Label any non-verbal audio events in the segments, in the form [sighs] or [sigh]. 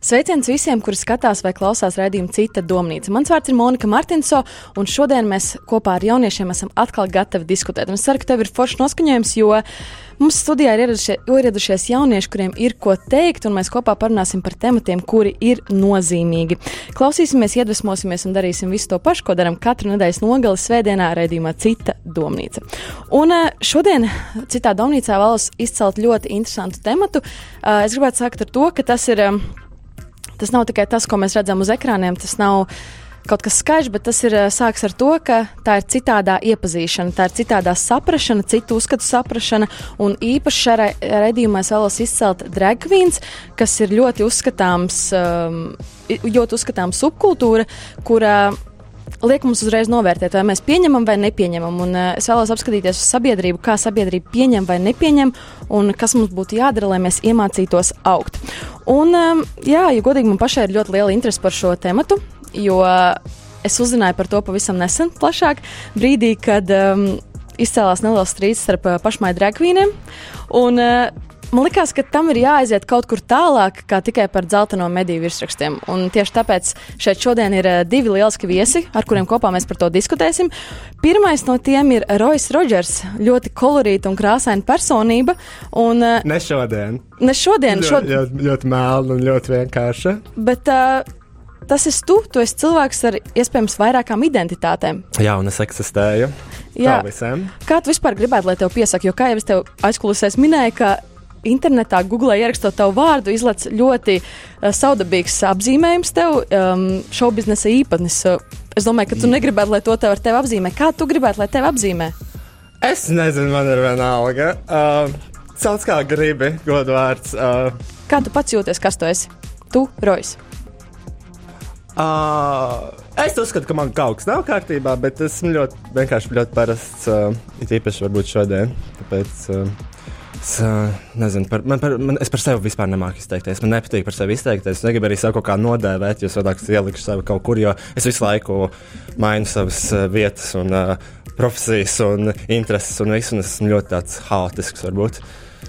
Sveiciens visiem, kuri skatās vai klausās raidījumu Cita domnīca. Mans vārds ir Monika Martinso, un šodien mēs kopā ar jauniešiem esam atkal gatavi diskutēt. Un es ceru, ka tev ir foršs noskaņojums, jo mums studijā ir ieradušies, ieradušies jaunieši, kuriem ir ko teikt, un mēs kopā parunāsim par tematiem, kuri ir nozīmīgi. Klausīsimies, iedvesmosimies un darīsim visu to pašu, ko darām katru nedēļas nogali svētdienā raidījumā Cita domnīca. Un eh, šodien Citā domnīcā vēlos izcelt ļoti interesantu tematu. Eh, es gribētu sākt ar to, ka tas ir eh, tas nav tikai tas, ko mēs redzam uz ekrāniem, tas nav kaut kas skaidrs, bet tas ir sāks ar to, ka tā ir citādā iepazīšana, tā ir citādā saprāšana, citu uzskatu saprāšana. Un īpaši šajā raidījumā es vēlos izcelt drag queens, kas ir ļoti uzskatāms, um, ļoti uzskatāms subkultūra, kurā liek mums uzreiz novērtēt, vai mēs pieņemam vai nepieņemam. Un, uh, es vēlos apskatīties uz sabiedrību, kā sabiedrība pieņem vai nepieņem, un kas mums būtu jādara, lai mēs iemācītos augt. Un, um, jā, ja godīgi, man pašai ir ļoti liela interese par šo tēmu, jo es uzzināju par to pavisam nesen, plašāk, brīdī, kad um, izcēlās neliels strīds starp uh, pašmai dragvīniem. Un, uh, Man liekas, ka tam ir jāaiziet kaut kur tālāk, kā tikai par dzelteno mediju virsrakstiem. Un tieši tāpēc šeit šodien ir uh, divi lieliski viesi, ar kuriem kopā mēs par to diskutēsim. Pirmais no tiem ir Rojas Rodžers, ļoti kolorīta un krāsaina personība. Un, uh, ne šodien. Ne šodien, šodien. Ļoti, ļoti, ļoti mēlna un ļoti vienkārša. Bet, uh, tas esi tu. Tu esi cilvēks ar iespējams vairākām identitātēm. Jā, un es eksistēju. Jā, kā tu vispār gribētu, lai tev piesaka? Jo, kā jau es tev aizkulisēs minēju, ka internetā, Google ierakstot tavu vārdu, izlaiž ļoti uh, saudabīgs apzīmējums tev, um, šovu biznesa īpatnis. Uh, es domāju, ka tu negribētu, lai to tev ar tevi apzīmē. Kā tu gribētu, lai tevi apzīmē? Es nezinu, man ir viena alga. Uh, Sauc kā gribi, godvārds. Uh. Kā tu pats jūties, kas tu esi? Tu, Rojas. Uh, es uzskatu, ka man kaut kas nav kārtībā, bet esmu ļoti vienkārši ļoti parasts. Uh, it īpaši varbūt šodien. Tāpēc, uh, Es nezinu, par, man, par, man, es par sevi vispār nemāku izteikties. Man nepatīk par sevi izteikties. Es negribu arī sev kaut kā nodēvēt, jo savādāk es ielikšu sevi kaut kur, jo es visu laiku mainu savas vietas un uh, profesijas un intereses un visu, un es esmu ļoti tāds haotisks varbūt.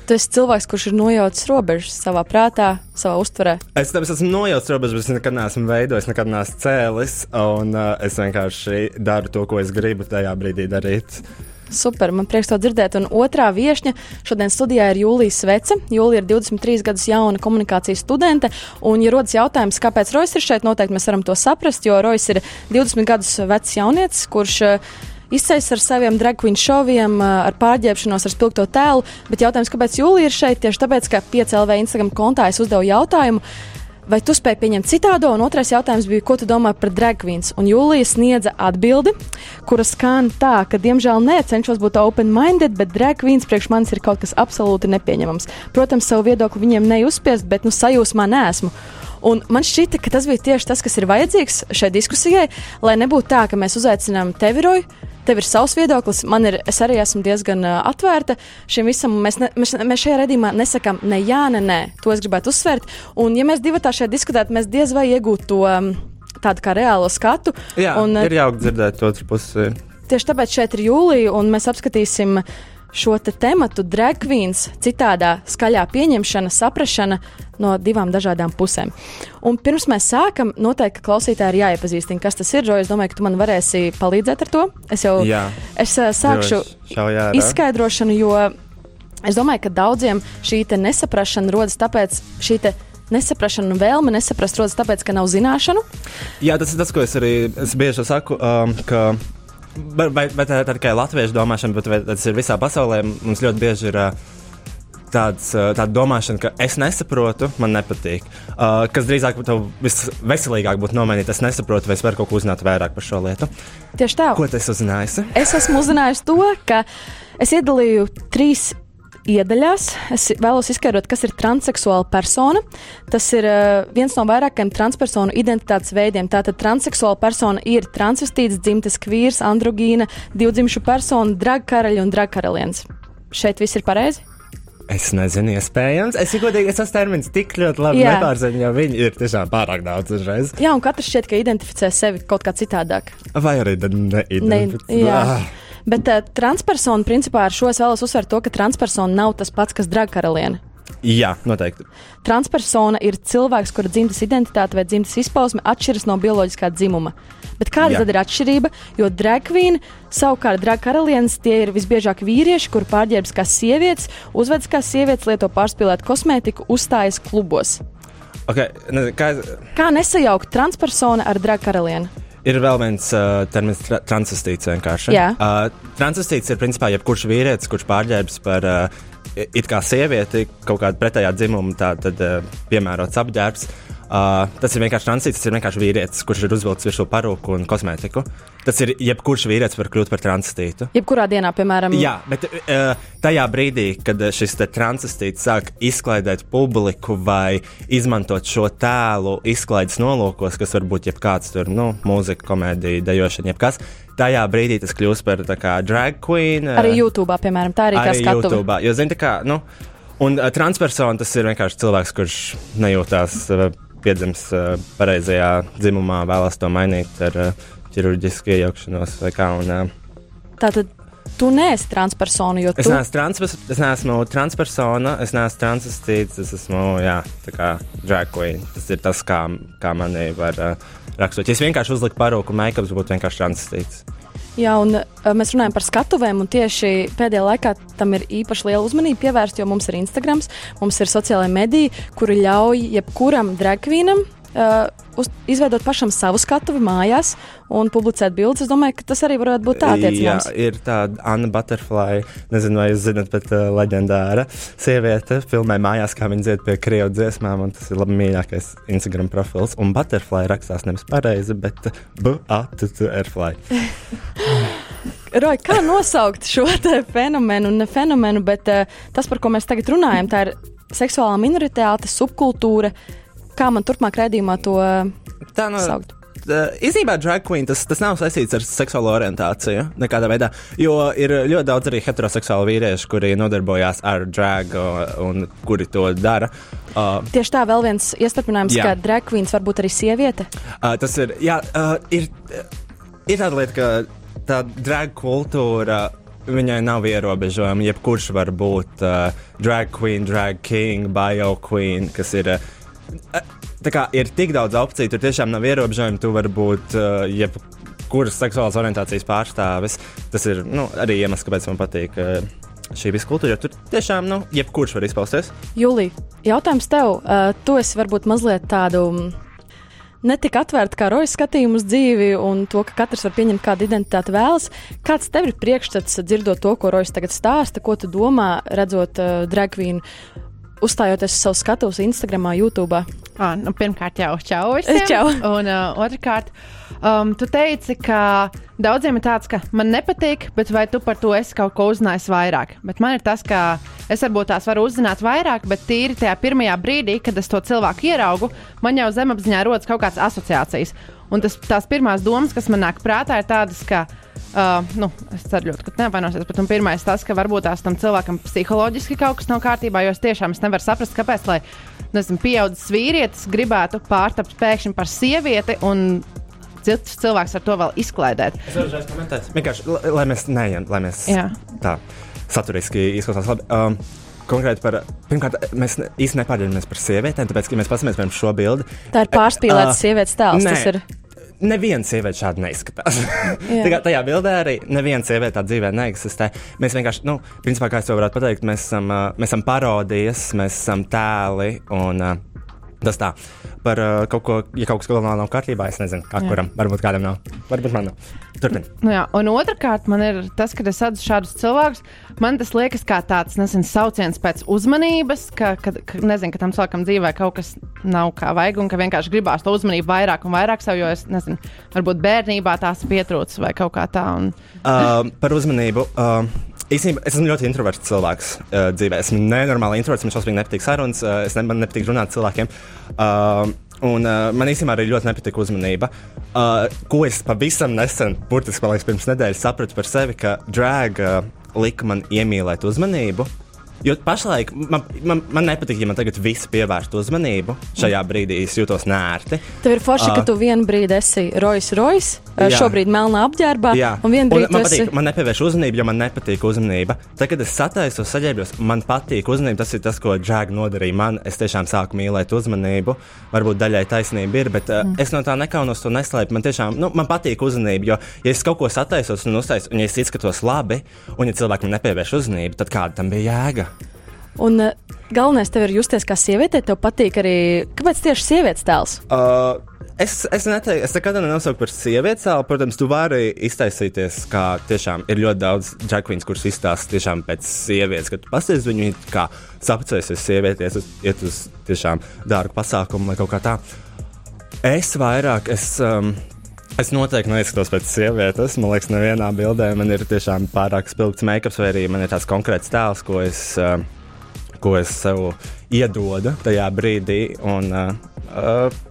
Tu esi cilvēks, kurš ir nojaucis robežas savā prātā, savā uztverē. Es tam esmu nojaucis robežas, bet es nekad neesmu veidojis, nekad neesmu cēlis. Un uh, es vienkārši daru to, ko es gribu tajā brīdī darīt. Super, man prieks to dzirdēt. Un otrā viesņa šodien studijā ir Jūlija Svece. Jūlija ir 23 gadus jauna komunikācijas studente. Un, ja rodas jautājums, kāpēc Rojas ir šeit, noteikti mēs varam to saprast, jo Rojas ir 20 gadus vecs jaunietis, kurš uh, izceļas ar saviem dragqueen šoviem, uh, ar pārģērbšanos, ar spilgto tēlu. Bet jautājums, kāpēc Jūlija ir šeit? Tieši tāpēc, ka 5LV Instagram kontā es uzdevu jautājumu vai tu spēj pieņemt citādo? Un otrais jautājums bija, ko tu domā par drag queens? Un Jūlija sniedza atbildi, kura skan tā, ka, diemžēl, nē, cenšos būt open-minded, bet drag queens priekš manis ir kaut kas absolūti nepieņemams. Protams, savu viedokli viņiem neuzspiest, bet nu sajūsmā nesmu. Un man šķita, ka tas bija tieši tas, kas ir vajadzīgs šai diskusijai, lai nebūtu tā, ka mēs uzaicinām tevi, Roju, tev ir savs viedoklis, man ir, es arī esmu diezgan uh, atvērta šim visam. Mēs, ne, mēs, mēs šajā redzījumā nesakām ne jā, ne nē. To es gribētu uzsvērt. Un, ja mēs divi tā šeit diskutētu, mēs diez vai iegūtu to um, tādu kā reālo skatu. Jā, un, ir jauki dzirdēt otru pusi. Tieši tāpēc šeit ir jūlija, un mēs apskatīsim šo te tematu drag queens citādā skaļā pieņemšana, saprašana no divām dažādām pusēm. Un pirms mēs sākam, noteikti klausītāji ir jāiepazīstina, kas tas ir. Jo es domāju, ka tu man varēsi palīdzēt ar to. Es jau Jā. es, sākšu izskaidrošanu, jo es domāju, ka daudziem šī nesaprašana rodas tāpēc, šī nesaprašana un vēlme nesaprast rodas tāpēc, ka nav zināšanu. Jā, tas ir tas, ko es arī es bieži saku. Um, ka... Vai, vai, vai tā ir tikai latviešu domāšana, bet tas ir visā pasaulē? Mums ļoti bieži ir uh, tāds, tāda domāšana, ka es nesaprotu, man nepatīk. Uh, kas drīzāk visveselīgāk būtu nomainīt, es nesaprotu, vai es varu kaut ko uzzināt vairāk par šo lietu. Tieši tā. Ko tas uzzinājusi? Es esmu uzzinājusi to, ka es iedalīju trīs. Iedaļās es vēlos izskaidrot, kas ir transseksuāla persona. Tas ir uh, viens no vairākiem transpersonu identitātes veidiem. Tātad transseksuāla persona ir transvestīts, dzimtes kvīrs, androgīna, divdzimšu persona, dragkaraļa un dragkaraliens. Šeit viss ir pareizi? Es nezinu, iespējams. Es godīgi, es esmu termins tik ļoti labi nepārzinu, jo viņi ir tiešām pārāk daudz uzreiz. Jā, un katrs šķiet, ka identificē sevi kaut kā citādāk. Vai arī neidentificē. Ne, jā. Ah. Bet uh, transpersona principā ar šo es vēlos uzsvērt to, ka transpersona nav tas pats, kas dragkaraliene. Jā, noteikti. Transpersona ir cilvēks, kura dzimtas identitāte vai dzimtas izpausme atšķiras no bioloģiskā dzimuma. Bet kāda Jā. tad ir atšķirība? Jo drag queen, savukārt drag karalienes, tie ir visbiežāk vīrieši, kur pārģērbs kā sievietes, uzvedas kā sievietes, lieto pārspīlētu kosmētiku, uzstājas klubos. Okay, nezinu, kā, Kā nesajaukt transpersona ar drag karalieni? Ir vēl viens uh, termins, tra transvestīts vienkārši. Jā. Uh, transvestīts ir principā jebkurš vīrietis, kurš pārģērbs par uh, it kā sievieti, kaut kāda pretējā dzimuma, tā tad uh, piemērots apģērbs. Uh, tas ir vienkārši transīts, tas ir vienkārši vīrietis, kurš ir uzvilcis virsū parūku un kosmētiku. Tas ir jebkurš vīrietis, var kļūt par transvestītu. Jebkurā dienā, piemēram, Jā, bet uh, tajā brīdī, kad šis transistīts sāk izklaidēt publiku vai izmantot šo tēlu izklaides nolūkos, kas var būt jebkāds tur, nu, mūzika, komēdija, dejošana, jebkas, tajā brīdī tas kļūst par tā kā drag queen. uh, arī YouTube, piemēram, tā arī, kā arī skatuve. YouTube. Jo, zini, tā kā, nu, un uh, transpersona tas ir vienkārši cilvēks, kurš nejūtās uh, piedzimis pareizajā dzimumā, vēlas to mainīt ar ķirurģisku iejaukšanos vai kā. Un, Tātad tu neesi transpersona, Es tu neesmu, transpers, es neesmu transpersona, es neesmu transvestīts, es esmu jā, tā kā drag queen. Tas ir tas, kā, kā mani var uh, raksturot. Ja es vienkārši uzliku parūku, make-ups būtu vienkārši transvestīts. Jā, un uh, mēs runājam par skatuvēm, un tieši pēdējā laikā tam ir īpaši liela uzmanība pievērsta, jo mums ir Instagram, mums ir sociālai mediji, kuri ļauj jebkuram dragvīnam uh, uz, izveidot pašam savu skatuvi mājās un publicēt bildes. Es domāju, ka tas arī varētu būt tā Jā, attiecināms. ir tāda Anna Butterfly, nezinu, vai jūs zinat, bet uh, leģendāra sieviete filmē mājās, kā viņa dzied pie krievu dziesmām, un tas ir labi mīļākais Instagram profils. Un Butterfly rakstās nevis pareizi, bet B-A-T-T-R-Fly. [sighs] Roja, kā nosaukt šo fenomenu, ne fenomenu, bet uh, tas, par ko mēs tagad runājam, tā ir seksuālā minoritāte, subkultūra. Kā man turpmāk redzījumā to Tā nu, saukt? Uh, Īsnībā drag queen tas, tas nav saistīts ar seksuālo orientāciju nekādā veidā, jo ir ļoti daudz arī heteroseksuālu vīriešu, kuri nodarbojās ar drag uh, un kuri to dara. Uh, Tieši tā, vēl viens iestarpinājums, Jā. ka drag queens var būt arī sieviete. Uh, tas ir, jā, uh, ir, ir tāda lieta, ka tā drag kultūra. Viņai nav ierobežojumi. Jebkurš var būt uh, drag queen, drag king, bio queen, kas ir. Uh, tā kā ir tik daudz opciju, tur tiešām nav ierobežojumi. Tu vari būt uh, jebkuras seksuālās orientācijas pārstāvis. Tas ir nu, arī iemesls, kāpēc man patīk uh, šī visa kultūra. Jo tur tiešām, nu, jebkurš var izpausties. Julija, jautājums tev. Uh, tu esi varbūt mazliet tādu. mm, Ne tik atvērta kā rojas skatījumu uz dzīvi un to, ka katrs var pieņemt kādu identitāti vēlas. Kāds tev ir priekšstats, dzirdot to, ko rojas tagad stāsta, ko tu domā, redzot uh, dragvīnu, uzstājoties uz savu skatuves Instagram, YouTube? Ah, nu, pirmkārt, jau čau. [laughs] Čau. Un uh, otrkārt, um, tu teici, ka daudziem ir tāds, ka man nepatīk, bet vai tu par to esi kaut ko uzzinājis vairāk? Bet man ir tas, ka es varbūt tās varu uzzināt vairāk, bet tīri tajā pirmajā brīdī, kad es to cilvēku ieraugu, man jau zemapziņā rodas kaut kādas asociācijas. Un tas, tās pirmās domas, kas man nāk prātā, ir tādas, ka. Uh, nu, es ceru, ļoti, ka tu neapvainosies, bet un pirmais tas, ka varbūt tās tam cilvēkam psiholoģiski kaut kas nav kārtībā, jo es tiešām es nevaru saprast, kāpēc, lai nezinu, pieaudzis vīrietis gribētu pārtapt pēkšņi par sievieti un cits cilvēks ar to vēl izklaidēt. Es varu komentēt. Vienkārši, lai, lai mēs neejam, lai mēs Jā. tā saturiski izklausās labi. Um, Konkrēti par, pirmkārt, mēs ne- īsti nepārdomājamies par sievietēm, tāpēc, ka mēs paskatāmies šo bildi. Tā ir pārspīlēta Uh, sievietes tēls. nē. Tas ir Neviena sieviete šādi neizskatās. [laughs] Tajā bildē arī neviena sieviete tā dzīvē neeksistē. Mēs vienkārši, nu, principā, kā es to varētu pateikt, mēs esam, mēs esam parodijas, mēs esam tēli un tas tā. Par uh, kaut ko, ja kaut kas galvenā nav kārtībā, es nezinu, kā kuram. Varbūt kādam nav. Varbūt man nav. Turpin. Nu jā, un otrkārt, man ir tas, ka es redzu šādus cilvēkus. Man tas liekas kā tāds nezinu, sauciens pēc uzmanības, ka, ka, ka, nezinu, ka tam cilvēkam dzīvē kaut kas nav kā vajag, un ka vienkārši gribās to uzmanību vairāk un vairāk sev, jo es nezinu, varbūt bērnībā tās pietrūcis vai kaut kā tā. Un... Uh, par uzmanību. Uh, Īstenībā es esmu ļoti introverts cilvēks uh, dzīvē. Esmu nenormāli introverts, man šausmīgi nepatīk sarunas, uh, ne, man nepatīk runāt cilvēkiem. Uh, un uh, man īstenībā arī ļoti nepatīk uzmanība. Uh, ko es pavisam nesen, burtiski liekas, pirms nedēļas sapratu par sevi, ka drag uh, lika man iemīlēt uzmanību. Jo pašlaik man, man, man nepatīk, ja man tagad viss pievērst uzmanību. Šajā brīdī es jūtos nērti. Tev ir forši, uh, ka tu vienu brīdi esi Rojas Rojas, Jā. šobrīd melnā apģērbā, Jā, un vienu brīdi man, tu esi. patīk, man nepievērš uzmanību, jo man nepatīk uzmanība. Tad, kad es sataisos, saģērbjos, man patīk uzmanība. Tas ir tas, ko Džēga nodarīja man. Es tiešām sāku mīlēt uzmanību. Varbūt daļai taisnība ir, bet uh, mm. es no tā nekaunos to neslēpu. Man tiešām nu, man patīk uzmanība, jo, ja es kaut ko sataisos un uztaisos, un ja es izskatos labi, un ja cilvēkam nepievērš uzmanību, tad kāda tam bija jēga? Un uh, galvenais tev ir justies kā sieviete. Tev patīk arī. Kāpēc tieši sievietes tēls? Uh, es, es neteiktu, es nekad nenosaucu par sievieti cēlu. Protams, tu vari iztaisīties, kā tiešām ir ļoti daudz džekvīns, kurus izstāsta tiešām pēc sievietes, kad pasties viņu kā sapcēsies sievieties, iet uz tiešām dārgu pasākumu vai kaut kā tā. Es vairāk, es. Um, Es noteikti neizskatos pēc sievietes. Man liekas, nevienā bildē man ir tiešām pārāk spilgts make-ups, vai arī man ir tāds konkrēts tēls, ko es, uh, ko es sev iedodu tajā brīdī. Un, uh, uh,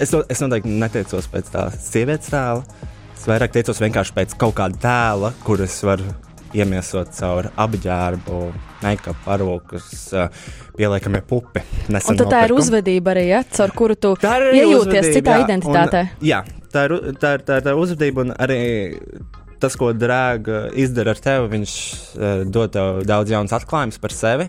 es, es noteikti neteicos pēc tā sievietes tēla. Es vairāk teicos vienkārši pēc kaut kāda tēla, kurus varu iemiesot caur apģērbu, make-up, parūkus, uh, pieliekamie pupi. Nesen Un tā ir uzvedība arī, ja, caur kuru tu iejūties citā jā, identitātē. Un, jā, tā ir, tā, ir, tā, ir, tā ir uzvedība un arī tas, ko drēga izdara ar tevi. Viņš uh, dod tev daudz jaunas atklājumus par sevi.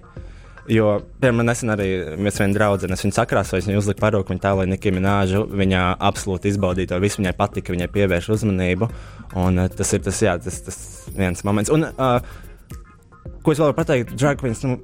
Jo, piemēram, nesen arī mēs vienā draudzē, es viņu sakrāsoju, viņa uzlika parūku, viņa tēloja Nikiju Minēžu. Viņa absolūti izbaudīja to visu, viņai patika, viņai pievērš uzmanību. Un uh, tas ir tas, jā, tas, tas viens moments. Un, uh, ko es vēl varu pateikt, Dragons, nu,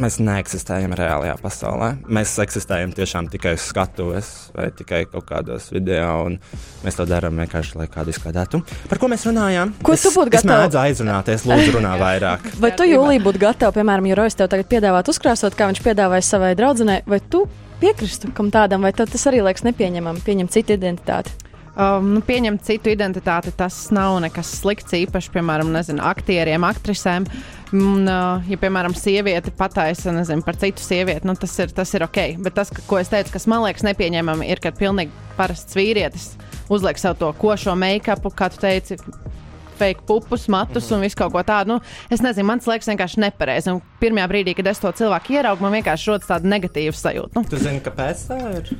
mēs neeksistējam reālajā pasaulē. Mēs eksistējam tiešām tikai uz skatuves vai tikai kaut kādos video, un mēs to darām vienkārši, lai kādu izklaidētu. Par ko mēs runājām? Ko es, tu būtu Es gatava- mēdzu aizrunāties, lūdzu, runā vairāk. [laughs] Vai tu, Jūlija, būtu gatava, piemēram, ja Rojas tev tagad piedāvāt uzkrāsot, kā viņš piedāvāja savai draudzenei, vai tu piekristu kam tādam, vai tas arī liekas nepieņemami, pieņemt citu identitāti? Um, nu, pieņemt citu identitāti, tas nav nekas slikts. Īpaši, piemēram, nezinu, aktieriem, aktrisēm. Un, uh, ja, piemēram, sieviete pataisa nezinu, par citu sievieti, nu, tas, ir, tas ir ok. Bet tas, ko es teicu, kas man liekas nepieņemami, ir, kad pilnīgi parasts vīrietis uzliek sev to košo make-upu, kā tu teici. Fake pupus, matus un visu kaut ko tādu. Nu, es nezinu, man liekas vienkārši nepareizi. Un Pirmajā brīdī, kad es to cilvēku ieraugu, man vienkārši rodas tāda negatīva sajūta. Nu, Tu zini, kāpēc tā ir?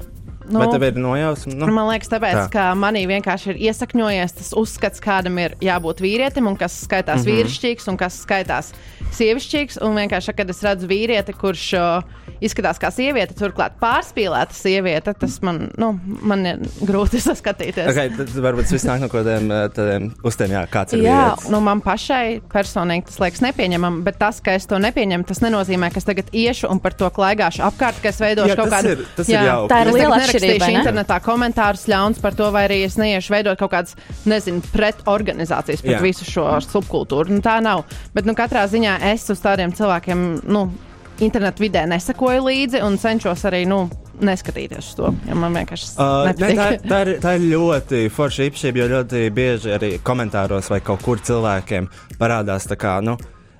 Nu, Vai tev ir nojausma? Nu, Man liekas, tāpēc, tā. ka manī vienkārši ir iesakņojies tas uzskats, kādam ir jābūt vīrietim, un kas skaitās mm. -hmm. vīrišķīgs, un kas skaitās sievišķīgs. Un vienkārši, kad es redzu vīrieti, kurš uh, izskatās kā sieviete, turklāt pārspīlēta sieviete, tas man, nu, man ir grūti [laughs] saskatīties. Okay, tad varbūt tas viss nāk no kaut kādiem eh, tādiem uztēm, jā, kāds ir Jā, vīrietis. nu man pašai personīgi tas liekas nepieņemami, bet tas, ka es to nepieņemu, tas nenozīmē, ka es tagad iešu un par to klaigāšu apkārt, ka es veidošu Jā, kaut kādu. ir- tas ir jauki. Tā ir liela ne? internetā komentārus ļauns par to, vai arī es neiešu veidot kaut kādas, nezinu, pretorganizācijas pret Jā. visu šo subkultūru. Nu, tā nav. Bet, nu, katrā ziņā es uz tādiem cilvēkiem, nu, internetu vidē nesakoju līdzi un cenšos arī, nu, neskatīties uz to. Man vienkārši Uh, ne, tā, [laughs] tā, ir, tā ir ļoti forša īpašība, jo ļoti bieži arī komentāros vai kaut kur cilvēkiem parādās tā kā. Nu,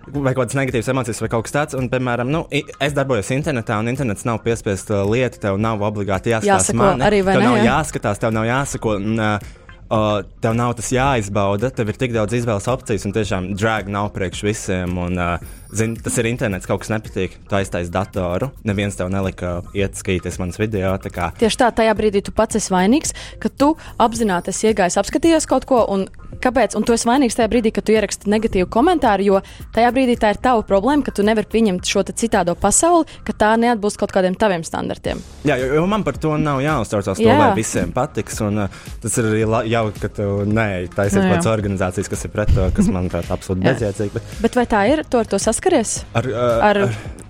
Vai kaut kādas negatīvas emocijas, vai kaut kas tāds. Un, piemēram, nu, es darbojos internetā, un internets nav piespiesta lieta. Tev nav obligāti jāskatās Jāsako mani. arī, tev ne, nav jā? jāskatās, tev nav jāsako. Un, uh, Uh, tev nav tas jāizbauda, tev ir tik daudz izvēles opcijas, un tiešām drag nav priekš visiem. Un, uh, zin, tas ir internets, kaut kas nepatīk. Tu aiztaisi datoru, neviens tev nelika iet skatīties manas video. tā kā Tieši tā, tajā brīdī tu pats esi vainīgs, ka tu apzināti esi iegājis, apskatījies kaut ko, un kāpēc? Un tu esi vainīgs tajā brīdī, kad tu ieraksti negatīvu komentāru, jo tajā brīdī tā ir tava problēma, ka tu nevari pieņemt šo citādo pasauli, ka tā neatbilst kaut kādiem taviem standartiem. Jā, jo, jo man par to nav jāuztraucās, to, Jā. lai visiem patiks. Un, uh, tas ir arī jauki, ka tu neej taisīt Nu, pats organizācijas, kas ir pret to, kas, manuprāt, absolūti bezjēdzīgi. Bet Bet vai tā ir? Tu ar to saskaries? Ar, uh, Ar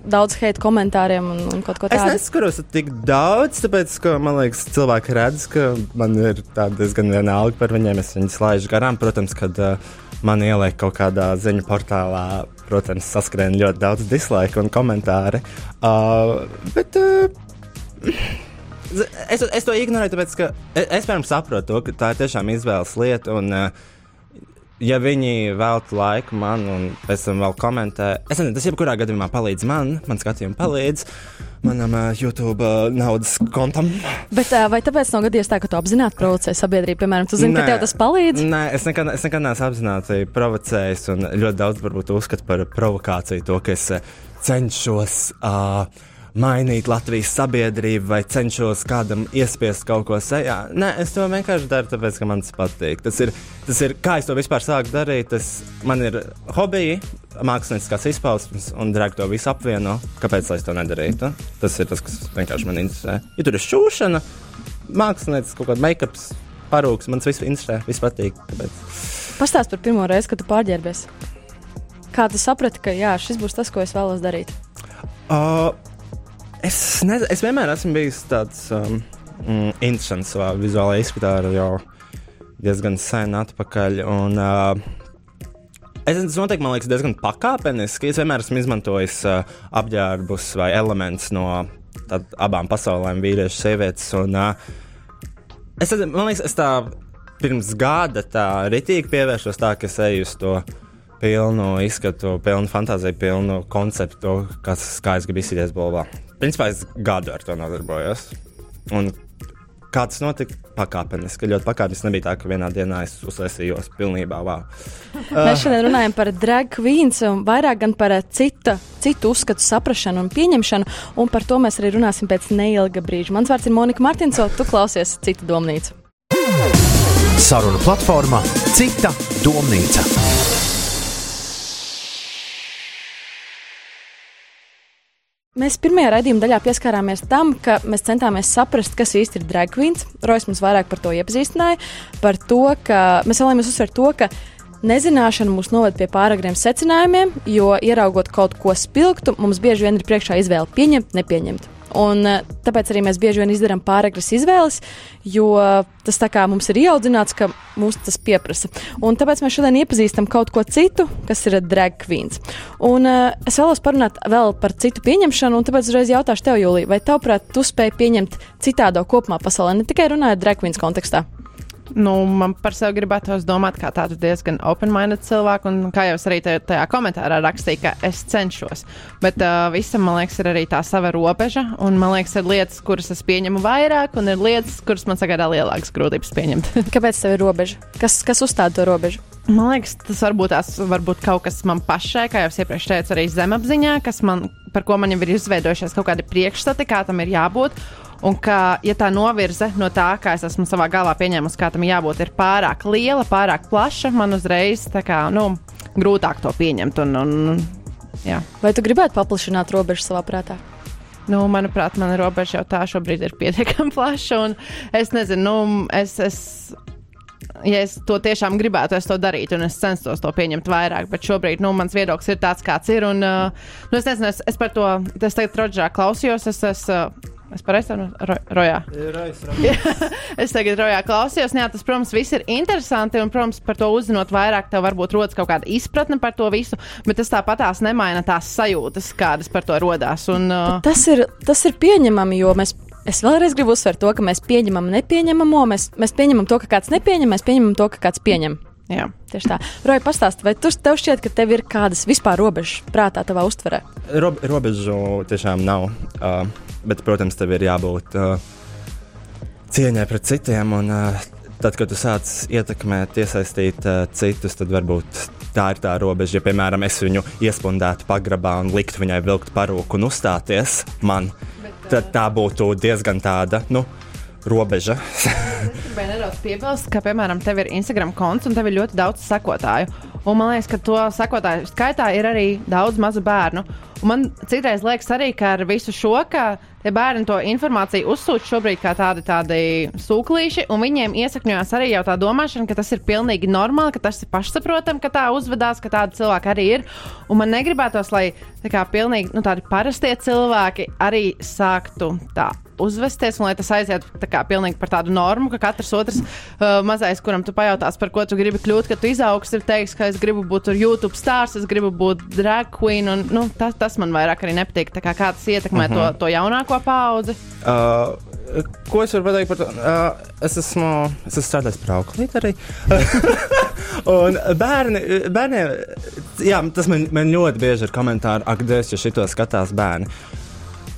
daudz heita komentāriem un, un kaut ko Es tādu. neskaros tik daudz, tāpēc, ka man liekas, cilvēki redz, ka man ir diezgan vienalga par viņiem. Es viņus laižu garām. Protams, kad uh, man ieliek kaut kādā ziņu portālā, protams, saskrien ļoti daudz dislike un komentāri. Uh, bet, uh, [sniffs] Es, es to ignorēju, tāpēc, ka e- es, piemēram, saprotu, to, ka tā ir tiešām izvēles lieta. Un, uh, ja viņi veltu laiku man un pēc tam vēl komentē, es nezinu, tas jebkurā gadījumā palīdz man, man skatījumi palīdz. Manam uh, YouTube uh, naudas kontam. Bet uh, vai tāpēc nav gadījies tā, ka tu apzināti provocē sabiedrību? Piemēram, tu zini, Nē. ka tev tas palīdz? Nē, es nekad, es nekad neesmu apzināti provocējis, un ļoti daudz varbūt uzskatu par provokāciju to, ka es cenšos uh, mainīt Latvijas sabiedrību vai cenšos kādam iespiest kaut ko sejā. Nē, es to vienkārši daru, tāpēc, ka man tas patīk. Tas ir, tas ir kā es to vispār sāku darīt. Tas man ir hobiji, mākslinieckās izpausmes, un drag to visu apvieno. Kāpēc lai es to nedarītu? Tas ir tas, kas vienkārši man interesē. Ja tur ir šūšana, mākslinieks, kaut kāda make-ups, parūks, man tas viss interesē, viss patīk. Tāpēc. Pastāst par pirmo reizi, kad tu pārģērbies. Kā tu saprati, ka jā, šis būs tas, ko es vēlos darīt? Uh, es, nezinu, es vienmēr esmu bijis tāds um, mm, interesants savā vizuālajā izskatā jau diezgan sen atpakaļ. Un, uh, Es, tas notiek, man liekas, diezgan pakāpeniski. Es vienmēr esmu izmantojis uh, apģērbus vai elementus no tād, abām pasaulēm, vīriešu, sievietes. Un, uh, es, man liekas, es tā pirms gada tā ritīgi pievēršos tā, ka es eju uz to pilnu izskatu, pilnu fantāziju, pilnu konceptu, kas, kā es gribu izskatīties bolvā. Principā es gadu ar to nodarbojos. Un kā tas notika? Pakāpeniski, ļoti pakāpeniski. Nebija tā, ka vienā dienā es uzsveicījos pilnībā. Wow. [laughs] Mēs šodien runājam par drag queens un vairāk gan par eh, cita, citu uzskatu saprašanu un pieņemšanu, un par to mēs arī runāsim pēc neilga brīža. Mans vārds ir Monika Martinso, tu klausies citu domnīcu. Saruna platformā Cita domnīca. Mēs pirmajā raidījuma daļā pieskārāmies tam, ka mēs centāmies saprast, kas īsti ir drag queens. Rojas mums vairāk par to iepazīstināja, par to, ka mēs vēlamies uzsvērt to, ka nezināšana mūs noved pie pāragriem secinājumiem, jo ieraugot kaut ko spilgtu, mums bieži vien ir priekšā izvēle pieņemt, nepieņemt. Un, eh, tāpēc arī mēs bieži vien izdarām pāragras izvēles, jo tas tā kā mums ir ieaudzināts, ka mūs tas pieprasa. Un tāpēc mēs šodien iepazīstam kaut ko citu, kas ir drag queens. Un uh, es vēlos parunāt vēl par citu pieņemšanu, un tāpēc uzreiz jautāšu tev, Jūlija, vai tavuprāt, tu spēj pieņemt citādo kopumā pasaulē, ne tikai runājot drag queens kontekstā? Nu, man par sevi gribētos domāt, kā tādu diezgan open-minded cilvēku, un kā jau es arī tajā, tajā komentārā rakstīju, ka es cenšos. Bet uh, visam, man liekas, ir arī tā sava robeža, un man liekas, ir lietas, kuras es pieņemu vairāk, un ir lietas, kuras man sagādā lielākas grūtības pieņemt. [laughs] [laughs] Kāpēc tev ir robeža? Kas, kas uzstāda to robežu? Man liekas, tas varbūt, tās, varbūt kaut kas man pašai, kā jau iepriekš teicu, arī zemapziņā, kas man, par ko man jau ir izveidojušies kaut kādi priekšstati, kā tam ir jābūt. Un ka, ja tā novirze no tā, kā es esmu savā galvā pieņēmusi, kā tam jābūt, ir pārāk liela, pārāk plaša, man uzreiz kā, nu, grūtāk to pieņemt. Un, un, jā. Vai tu gribētu paplašināt robežu savā prātā? Nu, manuprāt, mana robeža jau tā šobrīd ir pietiekami [laughs] plaša. un Es nezinu, nu, es, es, ja es to tiešām gribētu, es to darītu, un es censtos to pieņemt vairāk. Bet šobrīd nu, mans viedoklis ir tāds, kāds ir. Un, uh, nu, es nezinu, es, es par to, es tagad Rodžā klausījos. Es, es, uh, Es pareizi saprotu, ro, rojā. [laughs] es tagad rojā klausījos. Jā, tas, protams, viss ir interesanti. Un, protams, par to uzzinot vairāk, tev varbūt rodas kaut kāda izpratne par to visu. Bet tas tāpatās nemaina tās sajūtas, kādas par to rodās. Un, uh, Tas ir, tas ir pieņemami, jo mēs. Es vēlreiz gribu uzsvērt to, ka mēs pieņemam nepieņemamo, mēs, mēs pieņemam to, ka kāds nepieņem, mēs pieņemam to, ka kāds pieņem. jā. Tieši tā. Roja, pastāsti, vai tu, tev šķiet, ka tev ir kādas vispār robežas prātā, tavā uztverē? Rob, robežu tiešām nav. Uh, bet, protams, tev ir jābūt uh, cieņai pret citiem. Un, uh, tad, kad tu sāc ietekmēt, iesaistīt uh, citus, tad varbūt tā ir tā robeža. Ja, piemēram, es viņu iespundētu pagrabā un liktu viņai vilkt parūku un uzstāties man, tad tā būtu diezgan tāda. Nu, Robeža. [laughs] Vai nedaudz piebilst, ka, piemēram, tev ir Instagram konts un tev ir ļoti daudz sekotāju. Un man liekas, ka to sekotāju skaitā ir arī daudz mazu bērnu. Un man citreiz liekas arī, ka ar visu šo, ka tie bērni to informāciju uzsūta šobrīd kā tādi, tādi sūklīši, un viņiem iesakņojās arī jau tā domāšana, ka tas ir pilnīgi normāli, ka tas ir pašsaprotami, ka tā uzvedās, ka tādi cilvēki arī ir. Un man negribētos, lai tā kā pilnīgi nu, tādi parastie cilvēki arī sāktu tā uzvesties, un lai tas aizietu tā kā pilnīgi par tādu normu, ka katrs otrs uh, mazais, kuram tu pajautās, par ko tu gribi kļūt, ka tu izaugsi, ir teiks, ka es gribu būt YouTube stāsts, es gribu būt drag queen, un nu, tas, tas man vairāk arī nepatīk. Tā kā kā tas ietekmē uh -huh. to, to jaunāko paudzi. Uh, ko es varu pateikt par to? Uh, es esmu, es esmu strādājis par auklīti arī. [laughs] Un bērni, bērniem, jā, tas man, man ļoti bieži ir komentāri, ak, Dievs, ja šito skatās bērni.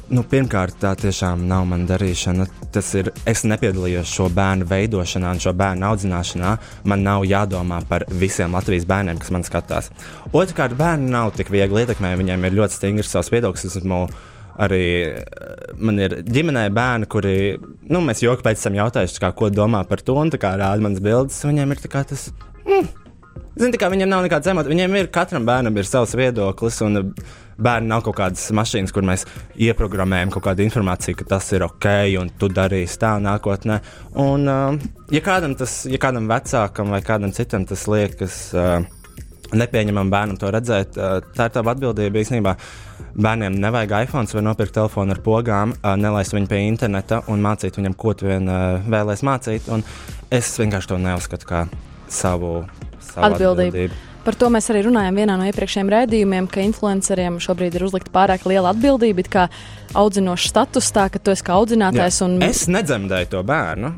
Nu, pirmkārt, tā tiešām nav mana darīšana. Tas ir. Es nepiedalījos šo bērnu veidošanā, šo bērnu audzināšanā. Man nav jādomā par visiem Latvijas bērniem, kas man skatās. Otrakārt, bērni nav tik viegli ietekmējami. Viņiem ir ļoti stingrs savs viedoklis. Esmu arī man ir ģimenē bērni, kuri, nu, mēs joku pēc tam jautājuši, kā, ko domā par to, un tā kā rāda manas bildes. Viņiem ir tas. Mm. Zini, kā viņiem nav nekāds emocijas. Viņiem ir katram bērnam ir savs viedoklis, un bērni nav kaut kādas mašīnas, kur mēs ieprogrammējam kaut kādu informāciju, ka tas ir ok, un tu darīsi tā nākotnē. Un, uh, ja kādam tas, ja kādam vecākam vai kādam citam tas liekas. Uh, Nepieņemam bērnam to redzēt. Tā ir tā atbildība īstenībā. Bērniem nevajag iPhone vai nopirkt telefonu ar pogām, nelaist viņu pie interneta un mācīt viņam, ko tu vien vēlēsies mācīt. Un es vienkārši to neuzskatu kā savu atbildību. atbildību. Par to mēs arī runājām vienā no iepriekšējiem rādījumiem, ka influenceriem šobrīd ir uzlikta pārāk liela atbildība, kā audzinošs status, tā ka tu esi kā audzinātājs. Un... Es nedzemdēju to bērnu.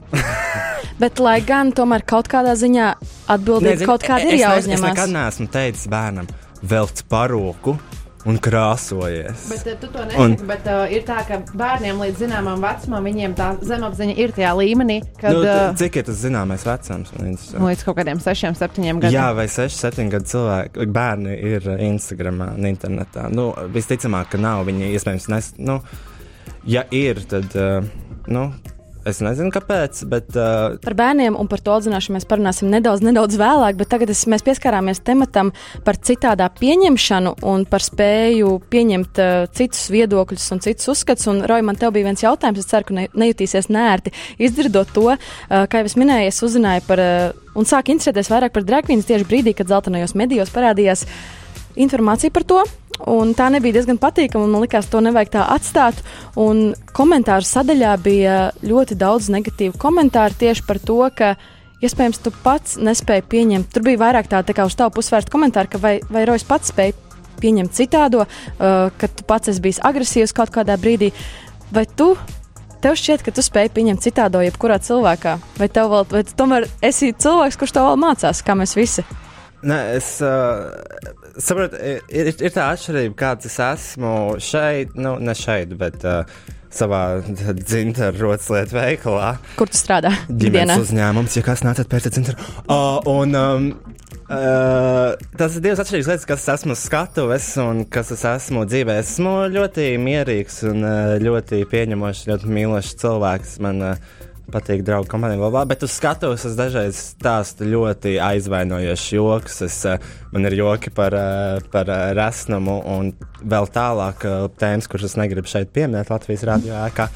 [laughs] Bet, lai gan tomēr kaut kādā ziņā atbildība Nezinu, kaut kāda ir jāuzņemas. Es nekad neesmu teicis bērnam, velc paroku un krāsojies. Bet uh, tu to nesaki, un, bet uh, ir tā, ka bērniem līdz zināmam vecumam viņiem tā zemapziņa ir tajā līmenī, kad. Nu, uh, cik ir tas zināmais vecums? Līdz kaut kādiem 6, 7 gadiem. Jā, vai 6, 7 gadu cilvēki, bērni ir Instagramā un internetā. Nu, visticamāk, ka nav. Viņi iespējams nes. Nu, ja ir, tad. Uh, nu, Es nezinu, kāpēc. Bet, uh... Par bērniem un par to audzināšanu mēs parunāsim nedaudz, nedaudz vēlāk, bet tagad es, mēs pieskārāmies tematam par citādā pieņemšanu un par spēju pieņemt uh, citus viedokļus un citus uzskatus. Un, Roja, man te bija viens jautājums, es ceru, ka ne, nejutīsies nērti izdzirdot to, uh, kā jau es minēju, es uzzināju par uh, un sāku interesēties vairāk par dragvīnu tieši brīdī, kad zeltainajos medijos parādījās informācija par to. Un tā nebija diezgan patīkama, man likās, to nevajag tā atstāt. Un komentāru sadaļā bija ļoti daudz negatīvu komentāru tieši par to, ka iespējams tu pats nespēji pieņemt. Tur bija vairāk tā, tā kā uz tavu pusvērsta komentāru, ka vai, vai Rojas pats spēja pieņemt citādo, uh, ka tu pats esi bijis agresīvs kaut kādā brīdī. Vai tu tev šķiet, ka tu spēj pieņemt citādo jebkurā cilvēkā? Vai tev vēl, vai tu tomēr esi cilvēks, kurš to vēl mācās, kā mēs visi? Nē, es uh, saprotu, ir, ir tā atšķirība, kāds es esmu šeit, nu, ne šeit, bet uh, savā dzimta rotaslietu veikalā. Kur tu strādā? Ģimenes uzņēmums, ja kas nācat pēc dzimta. Uh, un, um, Uh, tas ir divas atšķirīgas lietas, kas esmu skatuves un kas es esmu dzīvē. Esmu ļoti mierīgs un uh, ļoti pieņemošs, ļoti mīlošs cilvēks. Man uh, patīk draugu kompānija, labā, bet uz skatuves es dažreiz stāstu ļoti aizvainojošs joks. Es, eh, man ir joki par, eh, par eh, resnumu un vēl tālāk tēmas, kuras es negribu šeit pieminēt Latvijas radio ēkā.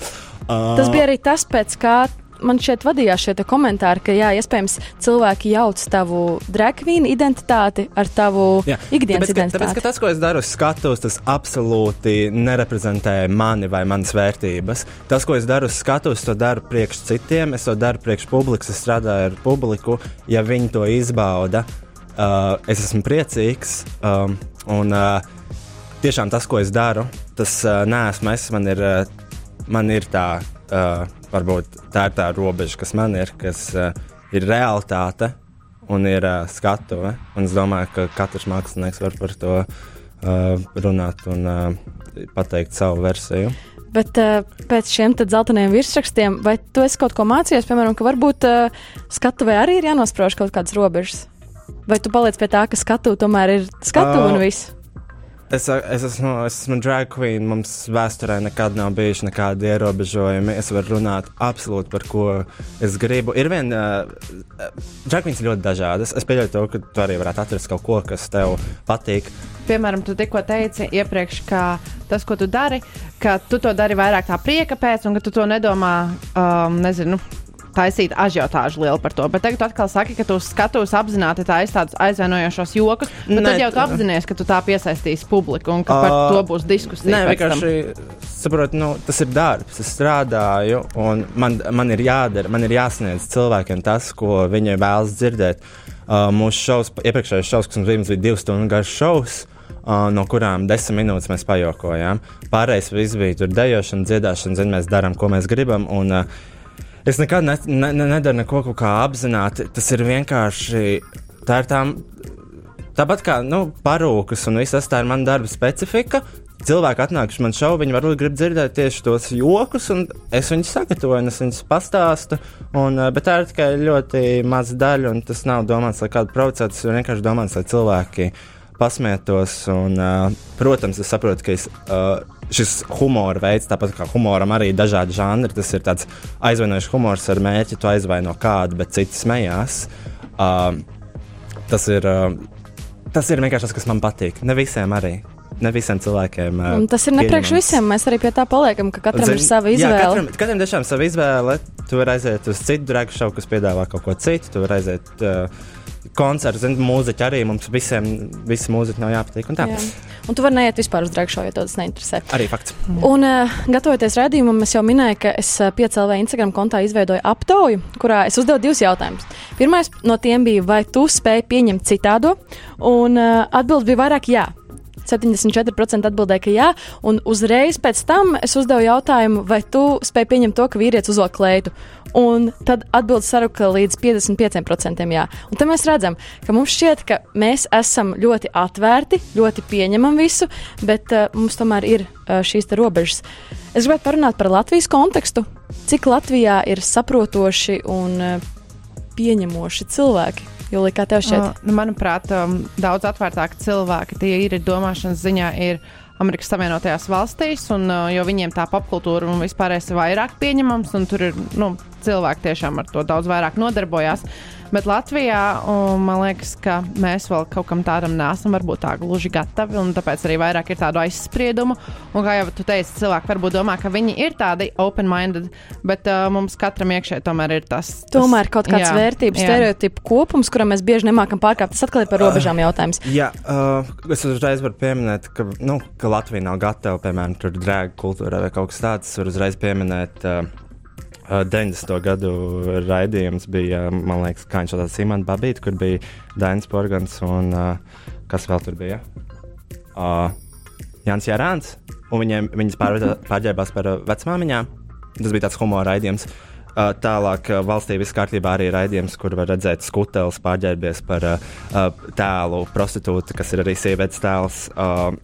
Uh, tas bija arī tas, pēc kā man šeit vadījās šie komentāri, ka, jā, iespējams, cilvēki jauc tavu dragvīnu identitāti ar tavu jā, ikdienas tāpēc, identitāti. Tāpēc, ka tas, ko es daru uz skatuves, tas absolūti nereprezentē mani vai manas vērtības. Tas, ko es daru uz skatuves, to daru priekš citiem, es to daru priekš publikas, es strādāju ar publiku. Ja viņi to izbauda, uh, es esmu priecīgs. Um, un, uh, tiešām tas, ko es daru, tas uh, neesmu es. Man ir, uh, man ir tā. Uh, varbūt tā ir tā robeža, kas man ir, kas uh, ir realitāte un ir uh, skatuve. Un es domāju, ka katrs mākslinieks var par to uh, runāt un uh, pateikt savu versiju. Bet uh, pēc šiem zeltainiem virsrakstiem, vai tu esi kaut ko mācījies, piemēram, ka varbūt uh, skatuvē arī ir jānosprauž kaut kādas robežas? Vai tu paliec pie tā, ka skatu tomēr ir skatu uh, un viss? Es, es, esmu, es esmu drag queen. Mums vēsturē nekad nav bijuši nekādi ierobežojumi. Es varu runāt absolūti par ko es gribu. Ir viena uh, drag queens ļoti dažādas. Es pieļauju to, ka tu arī varētu atrast kaut ko, kas tev patīk. Piemēram, tu tikko teici iepriekš, ka tas, ko tu dari, ka tu to dari vairāk tā prieka pēc, un ka tu to nedomā, um, nezinu taisīt ažiotāžu lielu par to. Bet tagad atkal saki, ka tu skatos apzināti tā aizstādus aizvainojošos jokus. Tad jau tu apzinājies, ka tu tā piesaistīsi publiku un ka par to būs diskusija. Nē, vienkārši saprotu, nu, tas ir darbs. Es strādāju, un man, man ir jādara, man ir jāsniedz cilvēkiem tas, ko viņi vēlas dzirdēt. Uh, mūsu šovs, iepriekšējais šovs, kas mums bija, bija divas stundu garš šovs. Uh, no kurām desmit minūtes mēs pajokojām. Pārējais viss bija tur dejošana, dziedāšana, zin, mēs darām, ko mēs gribam. Un, uh, Es nekad ne, ne, ne, nedaru neko apzināti. Tas ir vienkārši tā ir tā, tāpat kā nu, parūkas un viss tas, ir mana darba specifika. Cilvēki atnākuši man šovu, viņi varbūt grib dzirdēt tieši tos jokus, un es viņus sagatavoju, un es viņus pastāstu. Un, eh, bet tā ir tikai ļoti maza daļa, un tas nav domāts, lai kādu provocētu. Tas ir vienkārši domāts, lai cilvēki pasmietos. Un, uh, protams, es saprotu, ka es, uh, šis humora veids, tāpat kā humoram, arī ir dažādi žanri. Tas ir tāds aizvainojošs humors ar mērķi, tu aizvaino kādu, bet citi smējās. Uh, tas, ir, uh, tas ir vienkārši tas, kas man patīk. Ne visiem arī. Ne visiem cilvēkiem. Un tas ir nepriekš pieņemams. visiem. Mēs arī pie tā paliekam, ka katram Zin- ir sava Jā, izvēle. katram, katram tiešām sava izvēle. Tu vari aiziet uz citu drāgu šovu, kas piedāvā kaut ko citu. Tu vari aiziet uh, koncertu, zini, mūziķi arī mums visiem, visi mūziķi nav jāpatīk. Un tā. Jā. Un tu vari neiet vispār uz dragšo, ja tas neinteresē. Arī fakts. Un, uh, gatavoties redzējumam, es jau minēju, ka es uh, piecēlēju Instagram kontā izveidoju aptauju, kurā es uzdevu divus jautājumus. Pirmais no tiem bija, vai tu spēj pieņemt citādo, un uh, atbildes bija vairāk jā. 74% atbildēja, ka jā, un uzreiz pēc tam es uzdevu jautājumu, vai tu spēj pieņemt to, ka vīrietis uzvelk kleitu. Un tad atbildes saruka līdz 55% jā. Un tad mēs redzam, ka mums šķiet, ka mēs esam ļoti atvērti, ļoti pieņemam visu, bet uh, mums tomēr ir uh, šīs robežas. Es gribētu parunāt par Latvijas kontekstu. Cik Latvijā ir saprotoši un uh, pieņemoši cilvēki? Jo, kā tev šķiet? Uh, nu, manuprāt, um, daudz atvērtāki cilvēki tie ir domāšanas ziņā. Ir Amerikas Savienotajās valstīs, un, uh, jo viņiem tā popkultūra un vispārējais ir vairāk pieņemams, un tur ir nu, cilvēki tiešām ar to daudz vairāk nodarbojās. Bet Latvijā um, man liekas, ka mēs vēl kaut kam tādam nesam varbūt tā gluži gatavi, un tāpēc arī vairāk ir tādu aizspriedumu. Un, kā jau tu teici, cilvēki varbūt domā, ka viņi ir tādi open-minded, bet uh, mums katram iekšē tomēr ir tas. tas Tomēr kaut kāds jā, vērtības jā. stereotipu kopums, kuram mēs bieži nemākam pārkāpt. Tas atkal ir par robežām jautājums. Jā, uh, es uzreiz varu pieminēt, ka, nu, ka Latvija nav gatava, piemēram, tur drēga kultūrā vai kaut kas tāds. Es varu uzreiz pieminēt. Uh, Uh, 90. gadu raidījums bija, man liekas, kā viņš saucās, Simons Babīts, kur bija Dainis Porgans un uh, kas vēl tur bija? Uh, Jānis Jārāns. Un viņiem, viņas pārģērbās par vecmāmiņām. Tas bija tāds humora raidījums. Uh, tālāk uh, valstī viss kārtībā arī ir raidījums, kur var redzēt skutelis pārģērbies par uh, tēlu prostitūtu, kas ir arī sievietes tēls.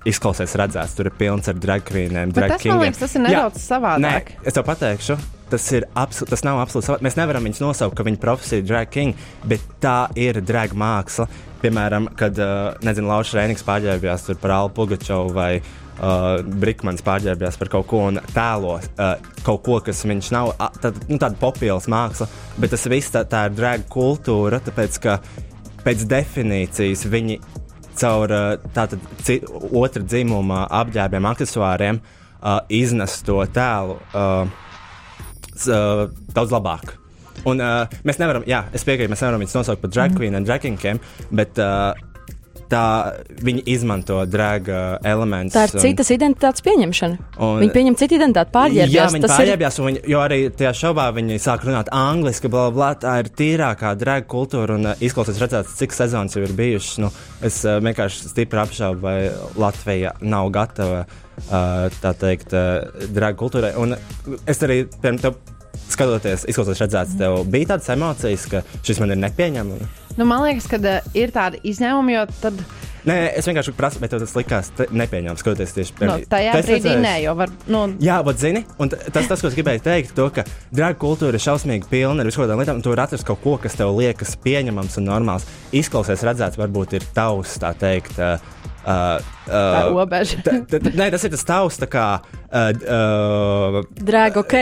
Izklausās redzēts, tur ir pilns ar drag queeniem, tas, man liekas, tas ir nedaudz savādāk. Nē, es tev pateikšu, tas, absol, tas nav absolūti. Mēs nevaram viņus nosaukt, ka viņa profesija ir drag king, bet tā ir drag māksla. Piemēram, kad, uh, Lauša Rēnings pārģērbjās par Alpu Pugačovu vai uh, Brīsmans pārģērbjās par kaut ko un tēlo uh, kaut ko, kas viņš nav, tad, nu, tāda popielas māksla, bet tas viss tā, tā ir drag kultūra, tāpēc ka pēc definīcijas viņi caur tātad, ci, otra dzimuma apģērbiem, aksesuāriem uh, iznes to tēlu uh, uh, daudz labāk. Un, uh, mēs nevaram, jā, es piekrītu, mēs nevaram viņus nosaukt par drag queen un dragkinkiem, bet uh, tā viņi izmanto drag uh, elementus. Tā ir un- citas identitātes pieņemšana. Un- Viņi pieņem citu identitāti, Jā, pārģērbjas. viņi ir pārģērbjās, un viņi, jo arī tajā šovā viņi sāk runāt angliski, bla, bla. Tā ir tīrākā drag kultūra, un uh, izklausās redzēts, cik sezonas jau ir bijušas. Nu, es uh, vienkārši stipri apšaubu, vai Latvija nav gatava, uh, tā teikt, drag kultūrai. Un es arī, piemēram, tev skatoties, izklausās redzēts, tev bija tādas emocijas, ka šis man ir nepieņemami. Nu, man liekas, ka ir tādi izņēmumi, jo tad, Nē, es vienkārši prasu, bet tev tas likās nepieņemami, skatoties tieši nu, piemēram, tajā tu esi brīdī redzējis? nē, jo var. Nu, Jā, bet zini, un tas, tas, ko es gribēju teikt, to, ka drāga kultūra ir šausmīgi pilna ar visām tādām lietām, un tu vari atrast kaut ko, kas tev liekas pieņemams un normāls. Izklausās, redzēts, varbūt ir tavs, tā teikt. Uh, uh, tā uh, robeža. [laughs] t- t- t- Nē, tas ir tas tavs, tā kā. Uh, uh, drag ok.